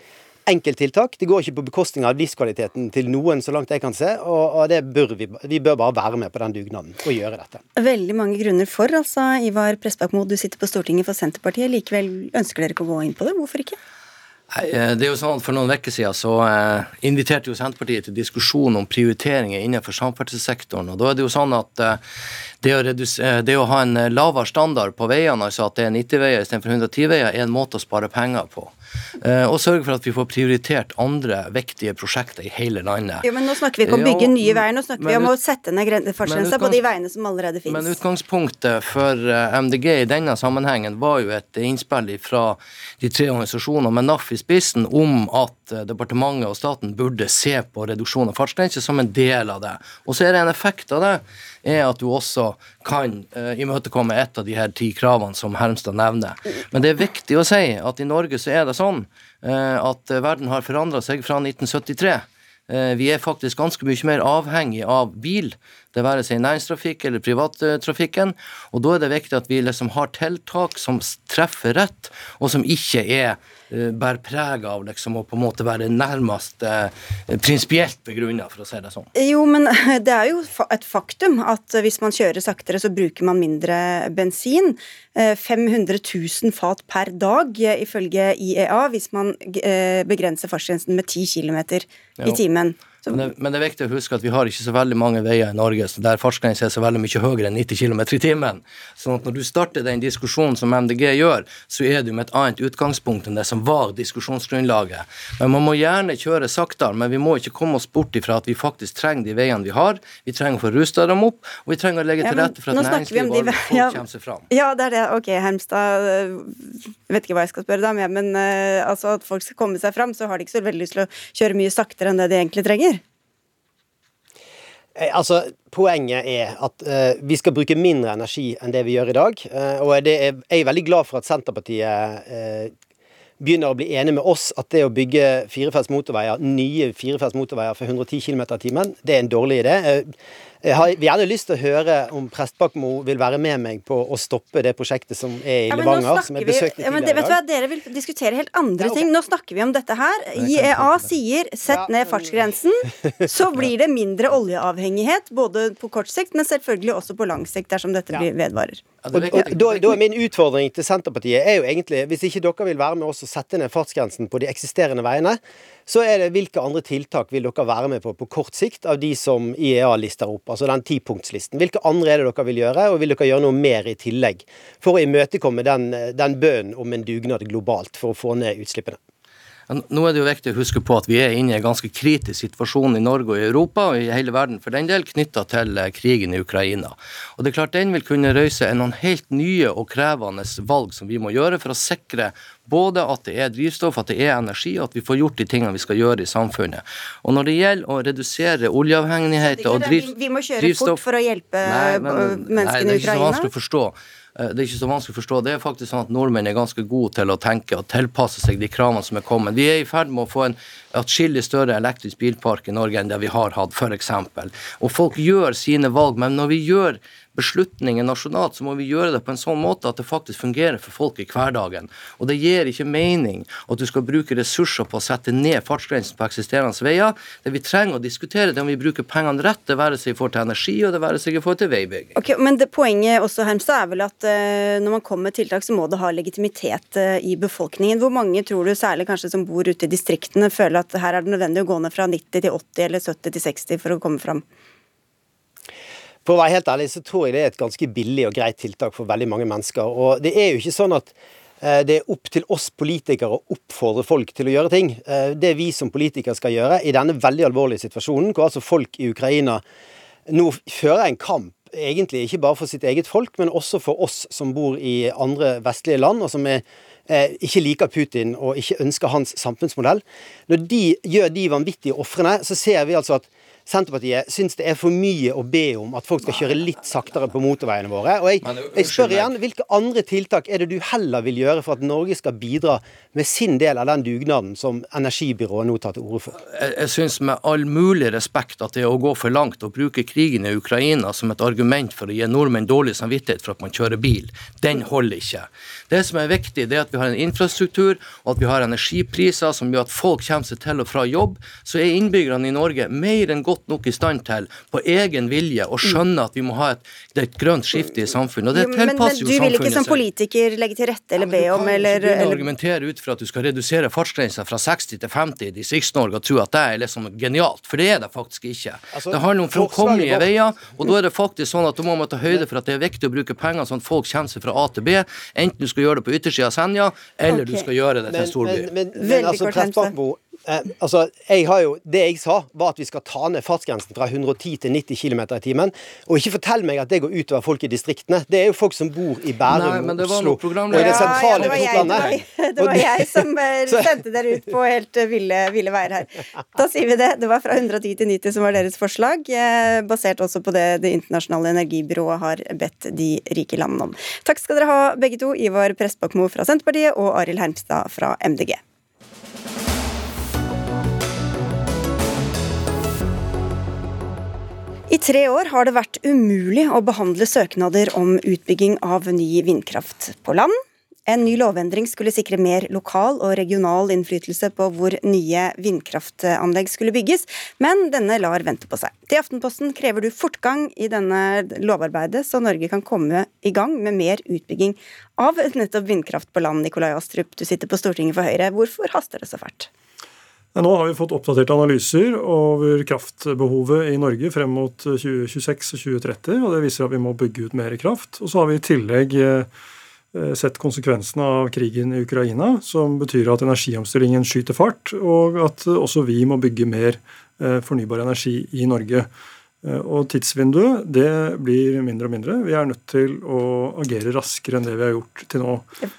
enkelttiltak. Det går ikke på bekostning av livskvaliteten til noen, så langt jeg kan se. Og, bør vi, vi bør bare være med på den dugnaden og gjøre dette. Veldig mange grunner for, altså. Ivar Pressbakmo, du sitter på Stortinget for Senterpartiet. Likevel ønsker dere ikke å gå inn på det. Hvorfor ikke? Eh, det er jo sånn at For noen uker siden så eh, inviterte jo Senterpartiet til diskusjon om prioriteringer innenfor samferdselssektoren. og da er Det jo sånn at eh, det å, det å, ha en lavere standard på veiene, altså at det er 90-veier istedenfor 110-veier, er en måte å spare penger på. Og sørge for at vi får prioritert andre viktige prosjekter i hele landet. Jo, men Nå snakker vi ikke om å bygge nye veier, nå snakker vi om å sette ned fartsgrensa på de veiene som allerede finnes. Men utgangspunktet for MDG i denne sammenhengen var jo et innspill fra de tre organisasjonene med NAF i spissen om at eh, departementet og staten burde se på reduksjon av fartsgrense som en del av det. Og så er det en effekt av det er at du også kan uh, imøtekomme et av de her ti kravene som Hermstad nevner. Men det er viktig å si at i Norge så er det sånn uh, at verden har forandra seg fra 1973. Eh, vi er faktisk ganske mye mer avhengig av bil det være seg næringstrafikk eller privattrafikken. Og da er det viktig at vi liksom har tiltak som treffer rett, og som ikke er bærer preg av liksom, å på en måte være nærmest eh, prinsipielt begrunna, for å si det sånn. Jo, men *laughs* det er jo et faktum at hvis man kjører saktere, så bruker man mindre bensin. 500 000 fat per dag, ifølge IEA, hvis man begrenser fartsgrensen med 10 km i timen. Men det, men det, er viktig å huske at vi har ikke så veldig mange veier i Norge der fartsgrensen er så veldig mye høyere enn 90 km i timen. Sånn at når du starter den diskusjonen som MDG gjør, så er du med et annet utgangspunkt enn det som var diskusjonsgrunnlaget. Men man må gjerne kjøre saktere, men vi må ikke komme oss bort ifra at vi faktisk trenger de veiene vi har. Vi trenger å få rusta dem opp, og vi trenger å legge til rette for at næringslivet og folk ja, kommer seg fram. Ja, det er det. Ok, Hermstad. Jeg vet ikke hva jeg skal spørre deg om, men uh, altså at folk skal komme seg fram, så har de ikke så veldig lyst til å kjøre mye saktere enn det de egentlig trenger. Eh, altså, Poenget er at uh, vi skal bruke mindre energi enn det vi gjør i dag. Uh, og er, jeg er veldig glad for at Senterpartiet uh, begynner å bli enig med oss at det å bygge firefelts motorveier, nye firefelts motorveier for 110 km i timen, det er en dårlig idé. Jeg har gjerne lyst til å høre om Prestbakmo vil være med meg på å stoppe det prosjektet som er i ja, Levanger, som jeg besøkte ja, men det, vet du hva, Dere vil diskutere helt andre ja, okay. ting. Nå snakker vi om dette her. IEA sier 'sett ned fartsgrensen', så blir det mindre oljeavhengighet, både på kort sikt, men selvfølgelig også på lang sikt, dersom dette blir vedvarer. Og, og, da, da, er min utfordring til Senterpartiet er jo egentlig, hvis ikke dere vil være med oss og sette ned fartsgrensen på de eksisterende veiene, så er det hvilke andre tiltak vil dere være med på på kort sikt av de som IEA lister opp, altså den tipunktslisten. Hvilke andre er det dere vil gjøre, og vil dere gjøre noe mer i tillegg for å imøtekomme den, den bønnen om en dugnad globalt for å få ned utslippene? Nå er det jo viktig å huske på at vi er inne i en ganske kritisk situasjon i Norge og i Europa, og i hele verden for den del, knytta til eh, krigen i Ukraina. Og det er klart Den vil kunne røyse noen helt nye og krevende valg som vi må gjøre for å sikre både at det er drivstoff, at det er energi, og at vi får gjort de tingene vi skal gjøre i samfunnet. Og Når det gjelder å redusere oljeavhengighet og drivstoff Vi må kjøre fort for å hjelpe nei, men, menneskene i Ukraina? Nei, det er ikke så vanskelig å forstå. Eh, det er ikke så vanskelig å forstå. Det er faktisk sånn at nordmenn er ganske gode til å tenke og tilpasse seg de kravene som er kommet. Vi er i ferd med å få en atskillig større elektrisk bilpark i Norge enn det vi har hatt, f.eks. Og folk gjør sine valg, men når vi gjør beslutninger nasjonalt, så må vi gjøre det på en sånn måte at det faktisk fungerer for folk i hverdagen. Og det gir ikke mening at du skal bruke ressurser på å sette ned fartsgrensen på eksisterende veier. Det vi trenger å diskutere, det er om vi bruker pengene rett, det være seg i forhold til energi og det være seg i forhold til veibygging. Ok, men det Poenget også Hermstad, er vel at uh, når man kommer med tiltak, så må det ha legitimitet uh, i befolkningen. Hvor mange tror du, særlig kanskje som bor ute i distriktene, føler at her er det nødvendig å gå ned fra 90 til 80 eller 70 til 60 for å komme fram? For å være helt ærlig så tror jeg det er et ganske billig og greit tiltak for veldig mange mennesker. Og det er jo ikke sånn at eh, det er opp til oss politikere å oppfordre folk til å gjøre ting. Eh, det vi som politikere skal gjøre i denne veldig alvorlige situasjonen, hvor altså folk i Ukraina nå fører en kamp egentlig ikke bare for sitt eget folk, men også for oss som bor i andre vestlige land, og som er, eh, ikke liker Putin og ikke ønsker hans samfunnsmodell. Når de gjør de vanvittige ofrene, så ser vi altså at Senterpartiet syns det er for mye å be om at folk skal kjøre litt saktere på motorveiene våre. Og jeg, jeg spør igjen, hvilke andre tiltak er det du heller vil gjøre for at Norge skal bidra med sin del av den dugnaden som energibyrået nå tar til orde for? Jeg, jeg syns med all mulig respekt at det er å gå for langt å bruke krigen i Ukraina som et argument for å gi nordmenn dårlig samvittighet for at man kjører bil. Den holder ikke. Det som er viktig, det er at vi har en infrastruktur og at vi har energipriser som gjør at folk kommer seg til og fra jobb. Så er innbyggerne i Norge mer enn godt godt nok i stand til på egen vilje å skjønne at vi må ha et, et grønt skifte i samfunnet. og det tilpasser jo samfunnet seg. Men du vil ikke som politiker legge til rette eller be om eller, Du kan ikke argumentere ut fra at du skal redusere fartsgrensa fra 60 til 50 i Distrikts-Norge og tro at det er liksom genialt, for det er det faktisk ikke. Altså, det handler om framkommelige veier, og da er det faktisk sånn at du må ta høyde for at det er viktig å bruke penger sånn at folk kommer seg fra A til B, enten du skal gjøre det på yttersida av Senja, eller okay. du skal gjøre det til en storby. Men, men, men, men altså, Eh, altså, jeg har jo, Det jeg sa, var at vi skal ta ned fartsgrensen fra 110 til 90 km i timen. Og ikke fortell meg at det går utover folk i distriktene. Det er jo folk som bor i Bærum, Nei, Oslo og i det sentrale ja, ja, det, var jeg, *laughs* det, var, det var jeg som eh, *laughs* sendte dere ut på helt eh, ville, ville veier her. Da sier vi det. Det var fra 110 til 90 som var deres forslag, basert også på det Det internasjonale energibyrået har bedt de rike landene om. Takk skal dere ha begge to, Ivar Prestbakmo fra Senterpartiet og Arild Hermstad fra MDG. I tre år har det vært umulig å behandle søknader om utbygging av ny vindkraft på land. En ny lovendring skulle sikre mer lokal og regional innflytelse på hvor nye vindkraftanlegg skulle bygges, men denne lar vente på seg. Til Aftenposten krever du fortgang i denne lovarbeidet, så Norge kan komme i gang med mer utbygging av nettopp vindkraft på land. Nikolai Astrup, du sitter på Stortinget for Høyre. Hvorfor haster det så fælt? Nå har vi fått oppdaterte analyser over kraftbehovet i Norge frem mot 2026 og 2030. og Det viser at vi må bygge ut mer kraft. Og så har vi i tillegg eh, sett konsekvensene av krigen i Ukraina, som betyr at energiomstillingen skyter fart, og at også vi må bygge mer eh, fornybar energi i Norge. Eh, og tidsvinduet det blir mindre og mindre. Vi er nødt til å agere raskere enn det vi har gjort til nå.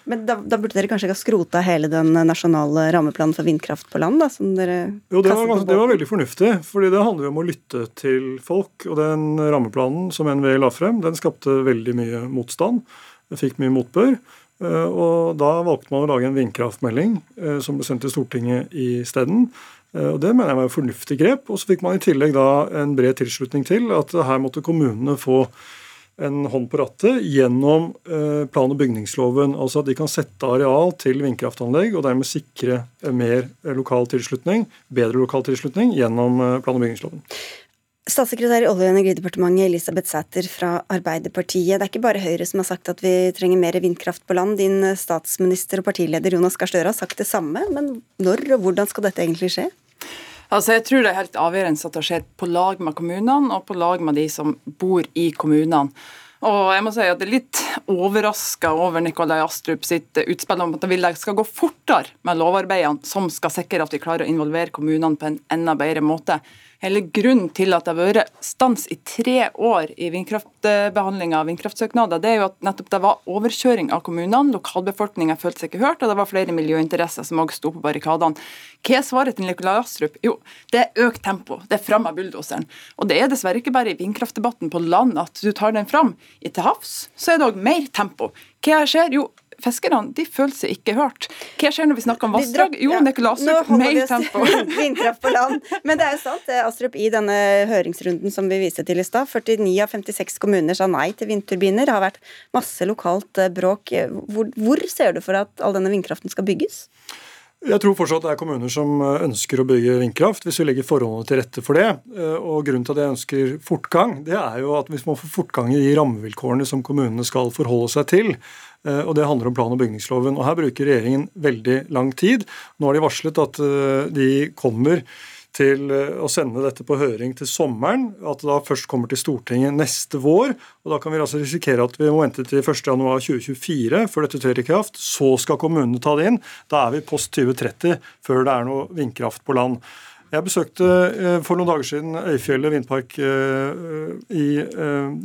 Men da, da burde dere kanskje ikke ha skrota hele den nasjonale rammeplanen for vindkraft på land? da, som dere Jo, det var, det var veldig fornuftig. fordi det handler jo om å lytte til folk. Og den rammeplanen som NVE la frem, den skapte veldig mye motstand. Den fikk mye motbør. Eh, og da valgte man å lage en vindkraftmelding eh, som ble sendt til Stortinget isteden. Eh, og Det mener jeg var et fornuftig grep. Og så fikk man i tillegg da en bred tilslutning til at her måtte kommunene få en hånd på rattet gjennom eh, plan- og bygningsloven. Altså at de kan sette areal til vindkraftanlegg og dermed sikre mer lokal tilslutning, bedre lokal tilslutning gjennom eh, plan- og bygningsloven. Statssekretær i Olje- og energidepartementet Elisabeth Sæter fra Arbeiderpartiet. Det er ikke bare Høyre som har sagt at vi trenger mer vindkraft på land. Din statsminister og partileder Jonas Gahr Støre har sagt det samme. Men når og hvordan skal dette egentlig skje? Altså, jeg tror det er helt avgjørende at det skjer på lag med kommunene og på lag med de som bor i kommunene. Og jeg må si at det er litt overraska over Nikolai Astrup sitt utspill om at det skal gå fortere med lovarbeidene som skal sikre at vi klarer å involvere kommunene på en enda bedre måte. Hele grunnen til at det har vært stans i tre år i vindkraftbehandlinga av vindkraftsøknader, det er jo at nettopp det var overkjøring av kommunene. Lokalbefolkninga følte seg ikke hørt, og det var flere miljøinteresser som også sto på barrikadene. Hva er svaret til Nikolai Astrup? Jo, det er økt tempo. Det er fram av bulldoseren. Og det er dessverre ikke bare i vindkraftdebatten på land at du tar den fram. I til havs så er det òg mer tempo. Hva skjer? Jo, fiskerne de føler seg ikke hørt. Hva skjer når vi snakker om vassdrag? Jo, ja. Nikolai Astrup, mer tempo. *laughs* Vindkraft på land. Men det er jo sant, Astrup, i denne høringsrunden som vi viste til i stad, 49 av 56 kommuner sa nei til vindturbiner. Det har vært masse lokalt eh, bråk. Hvor, hvor ser du for at all denne vindkraften skal bygges? Jeg tror fortsatt det er kommuner som eh, ønsker å bygge vindkraft, hvis vi legger forholdene til rette for det. Eh, og Grunnen til at jeg ønsker fortgang, det er jo at hvis man får fortgang i de rammevilkårene som kommunene skal forholde seg til, Eh, og Det handler om plan- og bygningsloven. Og Her bruker regjeringen veldig lang tid. Nå har de varslet at de kommer til eh, å sende dette på høring til sommeren. At det da først kommer til Stortinget neste vår. og Da kan vi altså risikere at vi må vente til 1.1.2024 før dette trer i kraft. Så skal kommunene ta det inn. Da er vi post 2030 før det er noe vindkraft på land. Jeg besøkte for noen dager siden Øyfjellet vindpark i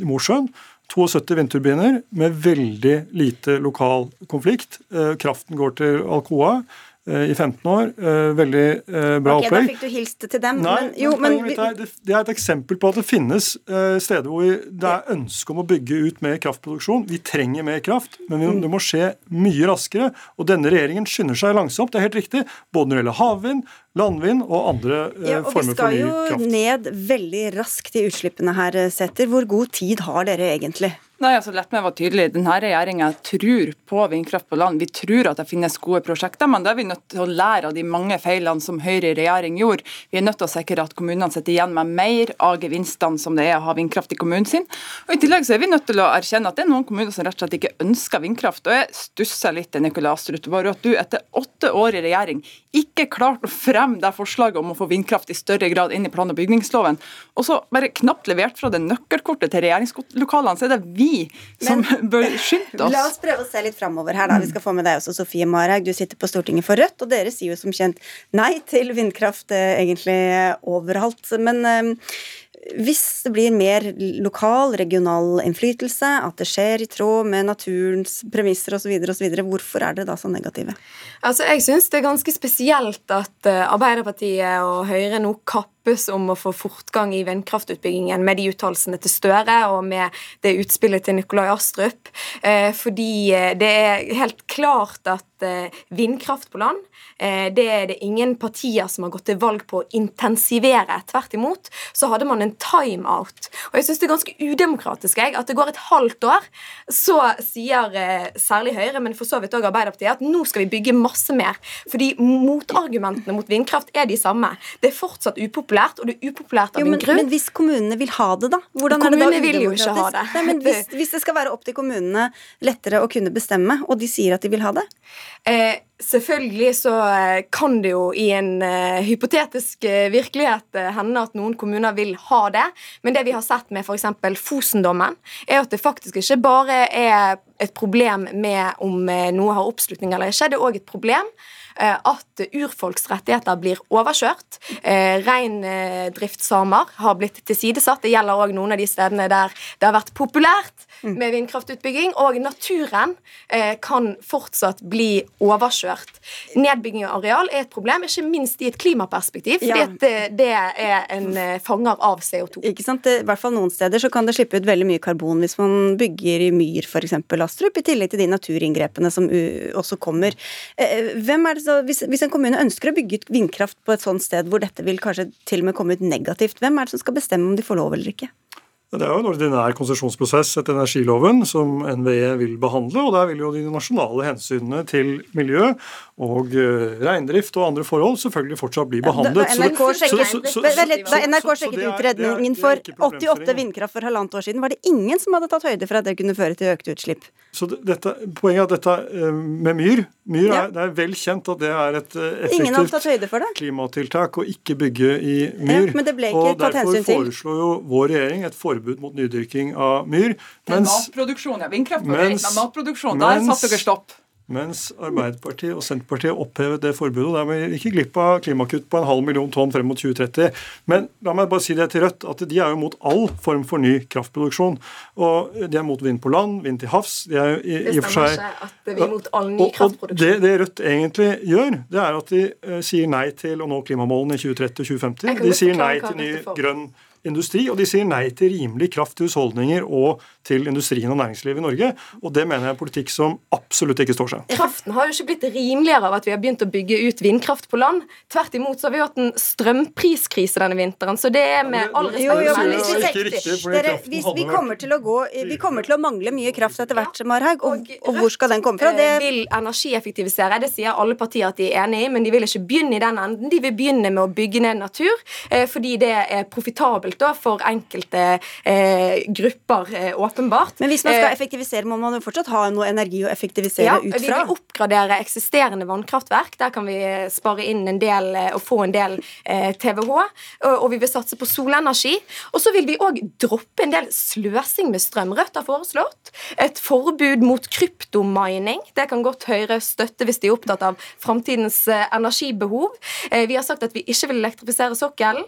Mosjøen. 72 vindturbiner med veldig lite lokal konflikt. Eh, kraften går til Alcoa eh, i 15 år. Eh, veldig bra okay, opplegg. Da fikk du hilst til dem. Nei, men, jo, men, det er et eksempel på at det finnes steder hvor det er ønske om å bygge ut mer kraftproduksjon. Vi trenger mer kraft, men det må skje mye raskere. Og denne regjeringen skynder seg langsomt. Det er helt riktig. Både når det gjelder havvind, landvind og andre ja, og former for ny kraft. Vi skal jo ned veldig raskt i utslippene her, Sæther. Hvor god tid har dere egentlig? Nei, altså Lett meg være tydelig. Denne regjeringa tror på vindkraft på land. Vi tror at det finnes gode prosjekter, men da er vi nødt til å lære av de mange feilene som Høyre i regjering gjorde. Vi er nødt til å sikre at kommunene sitter igjen med mer av gevinstene som det er å ha vindkraft i kommunen sin. Og I tillegg så er vi nødt til å erkjenne at det er noen kommuner som rett og slett ikke ønsker vindkraft. Og jeg stusser litt til Nikolai Astrup over at du etter åtte år i regjering ikke klarte å fremme det forslaget om å få vindkraft i større grad inn i plan- og bygningsloven, og så bare knapt levert fra det nøkkelkortet til regjeringslokalene, så er det vi vi som Men, *laughs* bør skynde oss. La oss prøve å se litt framover her, da. Vi skal få med deg også Sofie Marhaug. Du sitter på Stortinget for Rødt, og dere sier jo som kjent nei til vindkraft eh, egentlig overalt. Men eh, hvis det blir mer lokal, regional innflytelse, at det skjer i tråd med naturens premisser osv., hvorfor er dere da så negative? Altså, Jeg syns det er ganske spesielt at Arbeiderpartiet og Høyre nå kapper kappes om å få fortgang i vindkraftutbyggingen med de uttalelsene til Støre og med det utspillet til Nikolai Astrup. Eh, fordi det er helt klart at vindkraft på land det er det ingen partier som har gått til valg på å intensivere. Tvert imot så hadde man en timeout. Og jeg syns det er ganske udemokratisk jeg, at det går et halvt år, så sier særlig Høyre, men for så vidt òg Arbeiderpartiet, at nå skal vi bygge masse mer. Fordi motargumentene mot vindkraft er de samme. Det er fortsatt upopulært, og det er upopulært av jo, men, en grunn. Men hvis kommunene vil ha det, da? Hvordan kommunene er det da vil jo ikke ha det. Nei, men hvis, *laughs* hvis, det skal være opp til kommunene lettere å kunne bestemme, og de sier at de vil ha det? Eh, selvfølgelig så eh, kan det jo i en uh, hypotetisk uh, virkelighet uh, hende at noen kommuner vil ha det, men det vi har sett med f.eks. Fosen-dommen, er at det faktisk ikke bare er et problem med om noe har oppslutning eller ikke, det er òg et problem at urfolks rettigheter blir overkjørt. Reindriftssamer har blitt tilsidesatt. Det gjelder òg noen av de stedene der det har vært populært. Med vindkraftutbygging. Og naturen kan fortsatt bli overkjørt. Nedbygging av areal er et problem, ikke minst i et klimaperspektiv, fordi Ja. det, det er en fanger av CO2. Ikke sant? I hvert fall noen steder så kan det slippe ut veldig mye karbon hvis man bygger i myr, f.eks. Astrup, i tillegg til de naturinngrepene som også kommer. Eh, Hvem er det så, hvis, hvis en kommune ønsker å bygge ut vindkraft på et sånt sted hvor dette vil kanskje til og med komme ut negativt, hvem er det som skal bestemme om de får lov eller ikke? Det er jo en ordinær konsesjonsprosess etter energiloven som NVE vil behandle, og der vil jo de nasjonale hensynene til miljø og uh, reindrift og andre forhold selvfølgelig fortsatt bli behandlet. Da NRK sjekket, utredningen for det er ikke 88 vindkraft for halvannet år siden, var det ingen som hadde tatt høyde for at det kunne føre til økte utslipp. Så dette, Poenget er at dette eh, med myr myr Ja. er, Det er vel kjent at det er et eh, effektivt klimatiltak å ikke bygge i myr. Ja, men det ble ikke og tatt Derfor hensyn til. foreslo jo vår regjering et forbud mot nydyrking av myr. Mens, matproduksjon, ja. Vindkraft var mens- men matproduksjon, der satte dere stopp. mens Arbeiderpartiet og Senterpartiet opphevet det forbudet. og Dermed gikk vi glipp av klimakutt på en halv million tonn frem mot 2030. Men la meg bare si det til Rødt, at de er jo mot all form for ny kraftproduksjon. Og de er mot vind på land, vind til havs. De er jo i, Det i og for stemmer seg ikke at vi er mot all ny og, og det, det Rødt egentlig gjør, det er at de uh, sier nei til å nå klimamålene i 2030 og 2050. De sier nei til ny grønn får. Industri, og de sier nei til rimelig kraft til husholdninger og til industrien og næringslivet i Norge. Og det mener jeg er en politikk som absolutt ikke står seg. Kraften har jo ikke blitt rimeligere av at vi har begynt å bygge ut vindkraft på land. Tvert imot så har vi hatt en strømpriskrise denne vinteren, så det er med all respekt Jo, jo, men hvis vi riktig, dere, hvis vi, kommer til å gå, vi kommer til å mangle mye kraft etter hvert, Marhaug, og, og hvor skal den komme fra? Eh, Det, vil energieffektivisere. Det sier alle partier at de er enig i, men de vil ikke begynne i den enden. De vil begynne med å bygge ned natur, eh, fordi det er profitabelt da, for enkelte eh, grupper, eh, åpenbart. men hvis man skal Eh, effektivisere, må man jo fortsatt ha noe energi å effektivisere ja, ut Vi vil oppgradere eksisterende vannkraftverk. Der kan vi eh, spare inn en del eh, og få en del eh, TVH. Og, og vi vil satse på solenergi. Og så vil vi òg droppe en del sløsing med strøm. Rødt har foreslått et forbud mot kryptomining. Det kan godt Høyre støtte hvis de er opptatt av framtidens eh, energibehov. Eh, vi har sagt at vi ikke vil elektrifisere sokkelen.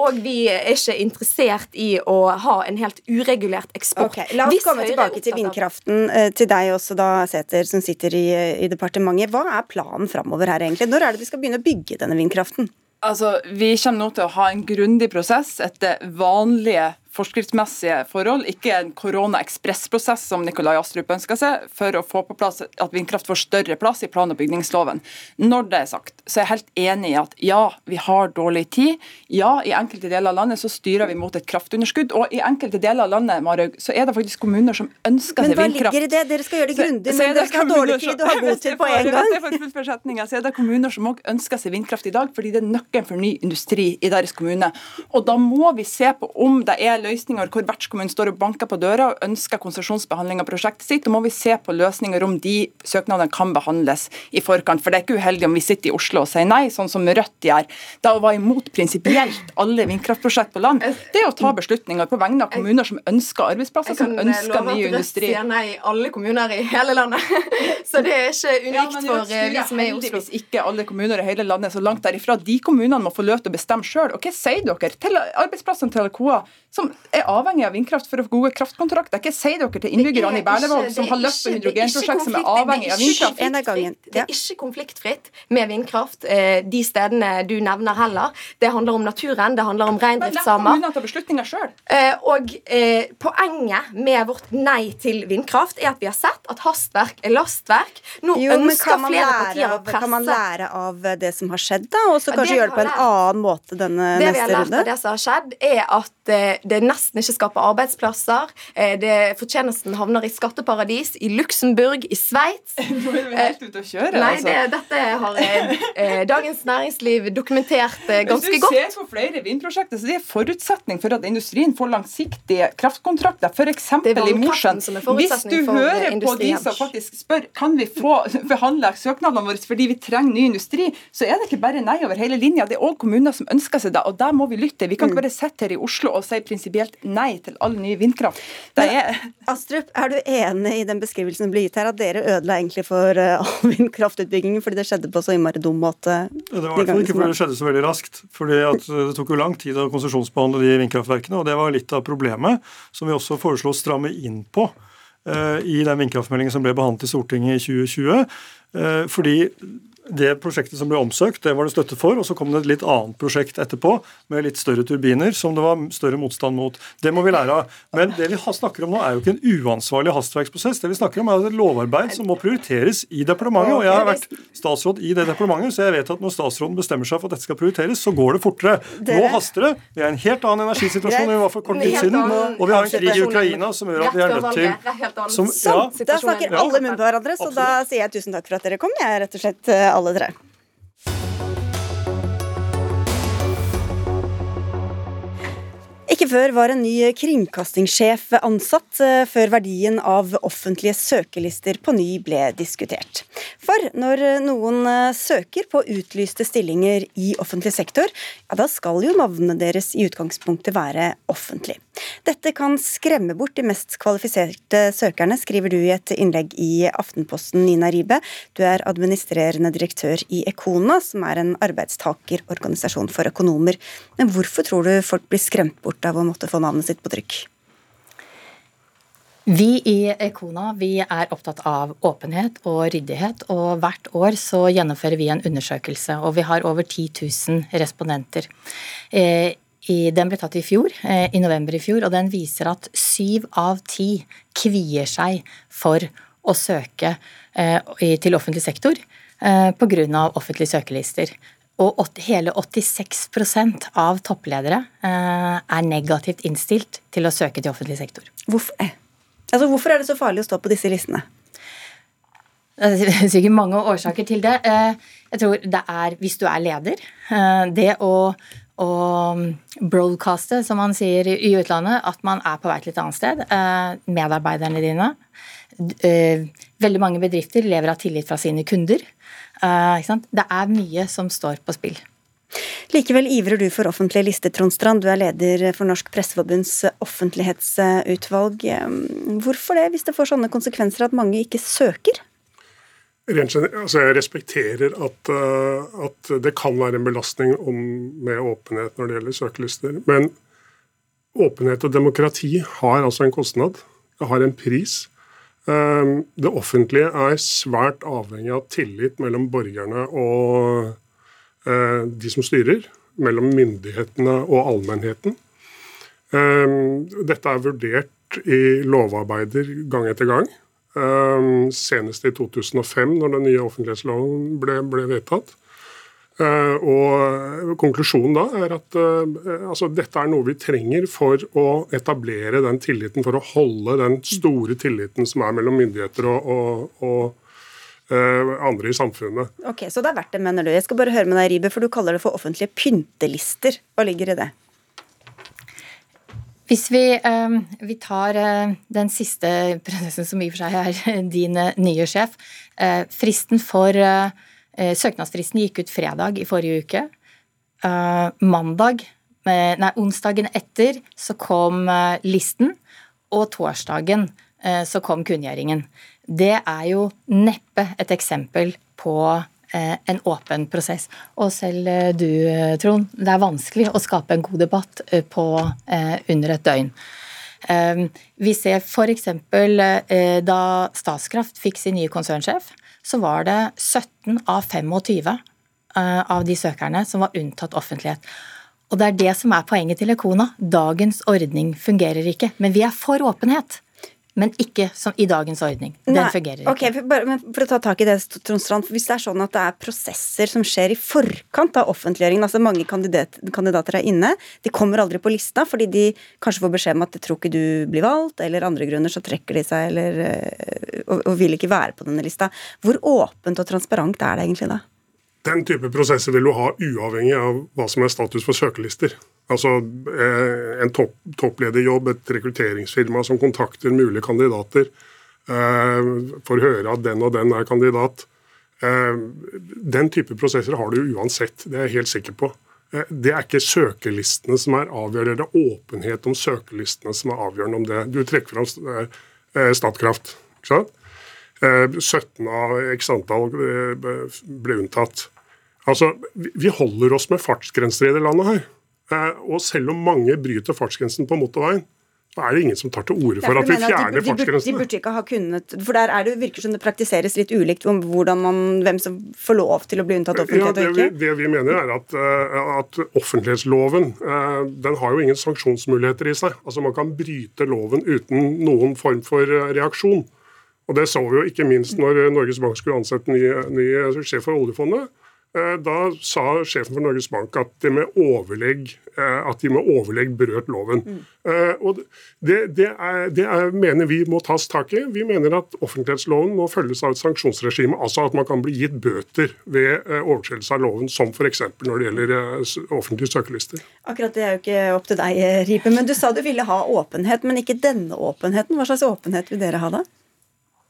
Og vi er ikke interessert i å ha en helt uregulert eksport. Okay, La oss Hvis komme tilbake til vindkraften. eh, Til deg også, da, Sæther, som sitter i, i departementet. Hva er planen framover her, egentlig? Når er det vi skal begynne å bygge denne vindkraften? Altså, Vi kommer nå til å ha en grundig prosess etter vanlige forskriftsmessige forhold, ikke en korona-ekspressprosess som Nikolai Astrup ønsker seg, for å få på plass at vindkraft får større plass i plan- og bygningsloven. Når det er sagt, så er jeg helt enig i at ja, vi har dårlig tid. Ja, i enkelte deler av landet så styrer vi mot et kraftunderskudd. Og i enkelte deler av landet Marhaug, så er det faktisk kommuner som ønsker seg vindkraft. Men hva ligger i det? Dere skal gjøre det grundig, men er dere skal ha dårlig tid og ha god tid på en *laughs* gang. så er det kommuner som også ønsker seg vindkraft i dag, fordi det er nøkkelen for ny industri i deres kommune. Og da må vi se på om det er løsninger hvor vertskommunen står og banker på døra og ønsker konsesjonsbehandling av prosjektet sitt. Da må vi se på løsninger om de søknadene kan behandles i forkant. For det er ikke uheldig om vi sitter i Oslo og sier nei, sånn som Rødt gjør. Da å være imot prinsipielt alle vindkraftprosjekt på land, det er å ta beslutninger på vegne av kommuner som ønsker arbeidsplasser, som Jeg som kan ønsker love ny at Rødt sier nei i alle kommuner i hele landet. *laughs* Så det er ikke unikt for eh, vi som er i Oslo. heldigvis ikke alle kommuner i hele landet så langt derifra. De kommunene må få løp til å bestemme sjøl. Og hva sier dere til arbeidsplassene til Alcoa, som er avhengig av vindkraft for å få gode kraftkontrakter. Ikke si dere til innbyggerne i Berlevåg som har lyst på hydrogenprosjekt som er avhengig av vindkraft. Det er ikke konfliktfritt med vindkraft eh, de stedene du nevner heller. Det handler om naturen, det handler om reindriftssamer. Men la kommunene ta beslutninger sjøl. Og eh, poenget med vårt nei til vindkraft er at vi har sett at hastverk er lastverk. Nå jo, ønsker flere partier å presse Kan man lære av det som har skjedd, da? Og så kanskje gjøre det på en annen måte denne det neste runde? Det vi har lært av det som har skjedd, er at eh, det nesten ikke skaper arbeidsplasser. Eh, det Fortjenesten havner i skatteparadis, i Luxembourg, i Sveits. *laughs* Nå er vi helt ute å kjøre, Nei, altså. det, dette har eh, Dagens Næringsliv dokumentert eh, ganske Hvis du ser på flere vindprosjekter, så det er forutsetning for at industrien får langsiktige kraftkontrakter, f.eks. I Mosjøen. Hvis du eh, hører på de som faktisk spør kan vi få *laughs* behandla søknadene våre fordi vi trenger ny industri, så er det ikke bare nei over hele linja. Det er òg kommuner som ønsker seg det, og der må vi lytte. Vi kan ikke bare sitte her i Oslo og si prinsipielt nei til all ny vindkraft. Det er Astrup, er du enig i den beskrivelsen som ble gitt her, at dere ødela egentlig for eh, *laughs* all vindkraftutbyggingen fordi det skjedde på så innmari dum måte? Det var ikke fordi det skjedde så veldig raskt. fordi at eh, Det tok jo lang tid å konsesjonsbehandle de vindkraftverkene, og det var litt av problemet som vi også foreslo å stramme inn på eh, i den vindkraftmeldingen som ble behandlet i Stortinget i 2020. eh, Fordi det prosjektet som ble omsøkt, det var det støtte for, og så kom det et litt annet prosjekt etterpå med litt større turbiner som det var større motstand mot. Det må vi lære av. Men det vi snakker om nå, er jo ikke en uansvarlig hastverksprosess. Det vi snakker om, er et lovarbeid som må prioriteres i departementet. Og jeg har vært statsråd i det departementet, så jeg vet at når statsråden bestemmer seg for at dette skal prioriteres, så går det fortere. Nå haster det. Vi er i en helt annen energisituasjon enn vi var for kort tid siden. Og vi har en krig i Ukraina som gjør at vi er nødt til som, ja, Da snakker alle munn på hverandre, så da sier jeg tusen takk for at dere kom, jeg, rett og slett eh, alle tre. Ikke før var en ny kringkastingssjef ansatt, eh, før verdien av offentlige søkelister på ny ble diskutert. For når noen eh, søker på utlyste stillinger i offentlig sektor, ja, da skal jo navnene deres i utgangspunktet være offentlig. Dette kan skremme bort de mest kvalifiserte søkerne, skriver du i et innlegg i Aftenposten, Nina Ribe. Du er administrerende direktør i Ekona, som er en arbeidstakerorganisasjon for økonomer. Men hvorfor tror du folk blir skremt bort av å måtte få navnet sitt på trykk? Vi i Ekona vi er opptatt av åpenhet og ryddighet, og hvert år så gjennomfører vi en undersøkelse, og vi har over 10 000 respondenter. Eh, den ble tatt i fjor, eh, i november i fjor, og den viser at syv av ti kvier seg for å søke eh, til offentlig sektor eh, pga. offentlige søkelister. Og hele 86 av toppledere eh, er negativt innstilt til å søke til offentlig sektor. Hvorfor? Altså, hvorfor er det så farlig å stå på disse listene? *laughs* Det er sikkert mange årsaker til det. Eh, Jeg tror det er hvis du er leder. eh, Det å, å broadcaste, som man sier i utlandet, at man er på vei til et annet sted. eh, Medarbeiderne dine. Eh, Veldig mange bedrifter lever av tillit fra sine kunder. Eh, ikke sant? Det er mye som står på spill. Likevel ivrer du for offentlige lister, Trond Strand. Du er leder for Norsk Presseforbunds offentlighetsutvalg. Hvorfor det, hvis det får sånne konsekvenser at mange ikke søker? Altså jeg respekterer at, eh, at det kan være en belastning om, med åpenhet når det gjelder søkelister. Men åpenhet og demokrati har altså en kostnad. Det har en pris. Eh, Det offentlige er svært avhengig av tillit mellom borgerne og eh, de som styrer. Mellom myndighetene og allmennheten. Eh, Dette er vurdert i lovarbeider gang etter gang. Um, senest i 2005, når den nye offentlighetsloven ble, ble vedtatt. Uh, og Konklusjonen da er at uh, altså, dette er noe vi trenger for å etablere den tilliten, for å holde den store tilliten som er mellom myndigheter og, og, og uh, andre i samfunnet. Ok, Så det er verdt det, mener du. Jeg skal bare høre med deg, Ribe, for du kaller det for offentlige pyntelister. Hva ligger i det? Hvis vi, eh, vi tar eh, den siste prosessen, som i og for seg er *laughs* din eh, nye sjef. eh, Fristen for eh, eh, Søknadsfristen gikk ut fredag i forrige uke. Eh, Mandag, eh, nei, onsdagen etter så kom eh, listen, og torsdagen eh, så kom kunngjøringen. Det er jo neppe et eksempel på en åpen prosess. Og selv du, Trond, det er vanskelig å skape en god debatt på under et døgn. Vi ser f.eks. da Statskraft fikk sin nye konsernsjef, så var det 17 av 25 av de søkerne som var unntatt offentlighet. Og det er det som er poenget til Ekona. Dagens ordning fungerer ikke. Men vi er for åpenhet. Men ikke som i dagens ordning. Den Nei, fungerer ikke. Okay, for, bare, for, å ta tak i det, Trondstrand. Hvis det er sånn at det er prosesser som skjer i forkant av offentliggjøringen, altså mange kandidat, kandidater er inne, de kommer aldri på lista fordi de kanskje får beskjed om at de tror ikke du blir valgt, eller andre grunner så trekker de seg eller, øh, og, og vil ikke være på denne lista. Hvor åpent og transparent er det egentlig da? Den type prosesser vil du ha uavhengig av hva som er status for søkelister. Altså eh, en topp, topplederjobb, et rekrutteringsfirma som kontakter mulige kandidater eh, for å høre at den og den er kandidat. Eh, den type prosesser har du uansett, det er jeg helt sikker på. Det er ikke søkelistene som er avgjørende, det er åpenhet om søkelistene som er avgjørende om det. Du trekker fram Statkraft. ikke sant? 17 eh, av x antall ble unntatt. Altså, Vi holder oss med fartsgrenser i det landet her. Eh, og selv om mange bryter fartsgrensen på motorveien, så er det ingen som tar til orde for at vi fjerner fartsgrensene. De burde ikke ha kunnet, for Der er det virker som det praktiseres litt ulikt om man, hvem som får lov til å bli unntatt offentlighet ja, og ikke. Vi, det vi mener er at, at, offentlighetsloven den har jo ingen sanksjonsmuligheter i seg. Altså Man kan bryte loven uten noen form for reaksjon. Og Det så vi jo ikke minst når Norges Bank skulle ansette ny, ny sjef for oljefondet. Eh, da sa sjefen for Norges Bank at de med overlegg, eh, de med overlegg brøt loven. Mm. Og det, det, er, det er, mener vi må tas tak i. Vi mener at offentlighetsloven må følges av et sanksjonsregime. Altså at man kan bli gitt bøter ved overtredelse av loven, som f.eks. når det gjelder offentlige søkelister. Akkurat det er jo ikke opp til deg, Ripe. Men du sa du ville ha åpenhet, men ikke denne åpenheten. Hva slags åpenhet vil dere ha da?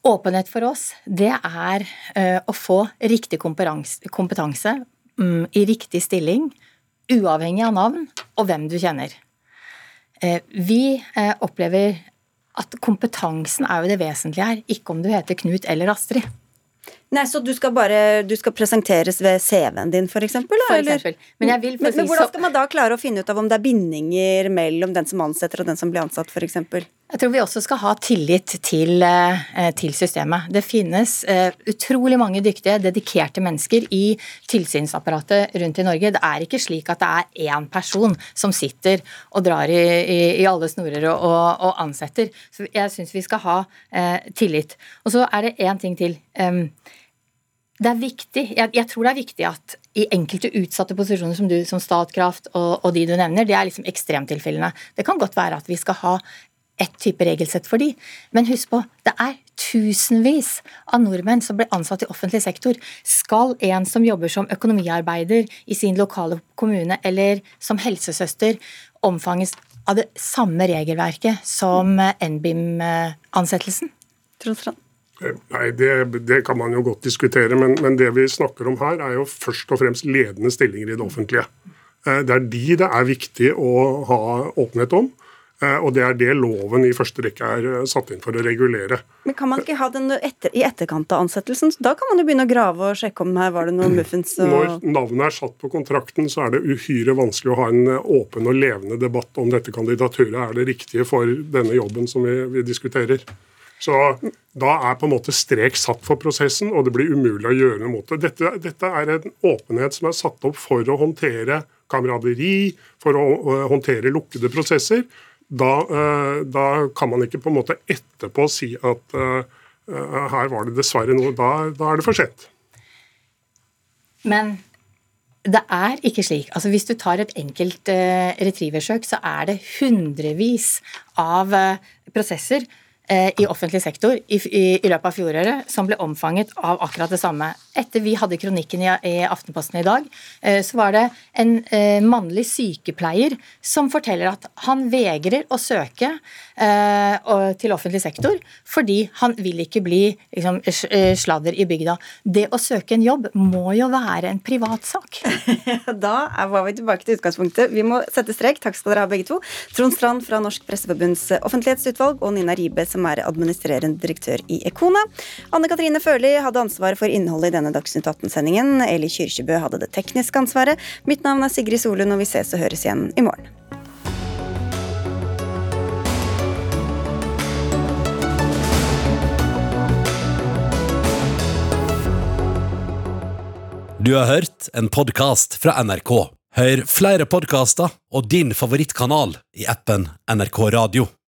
Åpenhet for oss, det er uh, å få riktig kompetanse um, i riktig stilling, uavhengig av navn og hvem du kjenner. Uh, vi uh, opplever at kompetansen er jo det vesentlige her, ikke om du heter Knut eller Astrid. Nei, Så du skal bare du skal presenteres ved CV-en din, f.eks.? For eksempel. Men, vil men, men hvordan skal man da klare å finne ut av om det er bindinger mellom den som ansetter og den som blir ansatt, f.eks.? Jeg tror vi også skal ha tillit til, eh, til systemet. Det finnes uh, utrolig mange dyktige, dedikerte mennesker i tilsynsapparatet rundt i Norge. Det er ikke slik at det er én person som sitter og drar i, i, i alle snorer og, og, og, ansetter. Så jeg syns vi skal ha uh, tillit. Og så er det én ting til. Um, det er viktig, jeg, jeg, tror det er viktig at i enkelte utsatte posisjoner som du, som Statkraft og, og de du nevner, det er liksom ekstremtilfellene. Det kan godt være at vi skal ha ett type regelsett for de. Men husk på, det er tusenvis av nordmenn som blir ansatt i offentlig sektor. Skal en som jobber som økonomiarbeider i sin lokale kommune eller som helsesøster omfanges av det samme regelverket som NBIM-ansettelsen? Nei, det, det, kan man jo godt diskutere, men, men, det vi snakker om her, er jo først og fremst ledende stillinger i det offentlige. Eh, det er de det er viktig å ha åpenhet om. Eh, og det er det loven i første rekke er eh, satt inn for å regulere. Men kan man ikke ha den etter, i etterkant av ansettelsen? Da kan man jo begynne å grave og sjekke om her var det noe muffins og Når navnet er satt på kontrakten, så er det uhyre vanskelig å ha en eh, åpen og levende debatt om dette kandidaturet er det riktige for denne jobben som vi, vi diskuterer. Så da er på en måte strek satt for prosessen, og det blir umulig å gjøre noe mot det. Dette, dette er en åpenhet som er satt opp for å håndtere kameraderi, for å håndtere lukkede prosesser da, eh, da, kan man ikke på en måte etterpå si at uh, her var det dessverre noe. Da, da er det for sent. Men det er ikke slik. Altså Hvis du tar et enkelt uh, retrieversøk, så er det hundrevis av uh, prosesser i offentlig sektor i, i, i, løpet av fjoråret som ble omfanget av akkurat det samme. Etter vi hadde kronikken i, i Aftenposten i dag, eh, så var det en eh, mannlig sykepleier som forteller at han vegrer å søke eh, til offentlig sektor fordi han vil ikke bli liksom, eh, sladder i bygda. Det å søke en jobb må jo være en privatsak. *laughs* da var vi tilbake til utgangspunktet. Vi må sette strek. Takk skal dere ha, begge to. Trond Strand fra Norsk Presseforbunds offentlighetsutvalg og Nina Ribe som som er administrerende direktør i Ekona. Anne Katrine Førli hadde ansvaret for innholdet i denne Dagsnytt 18-sendingen. Eli Kyrkjebø hadde det tekniske ansvaret. Mitt navn er Sigrid Solund, og vi ses og høres igjen i morgen. Du har hørt en podkast fra NRK. Hør flere podkaster og din favorittkanal i appen NRK Radio.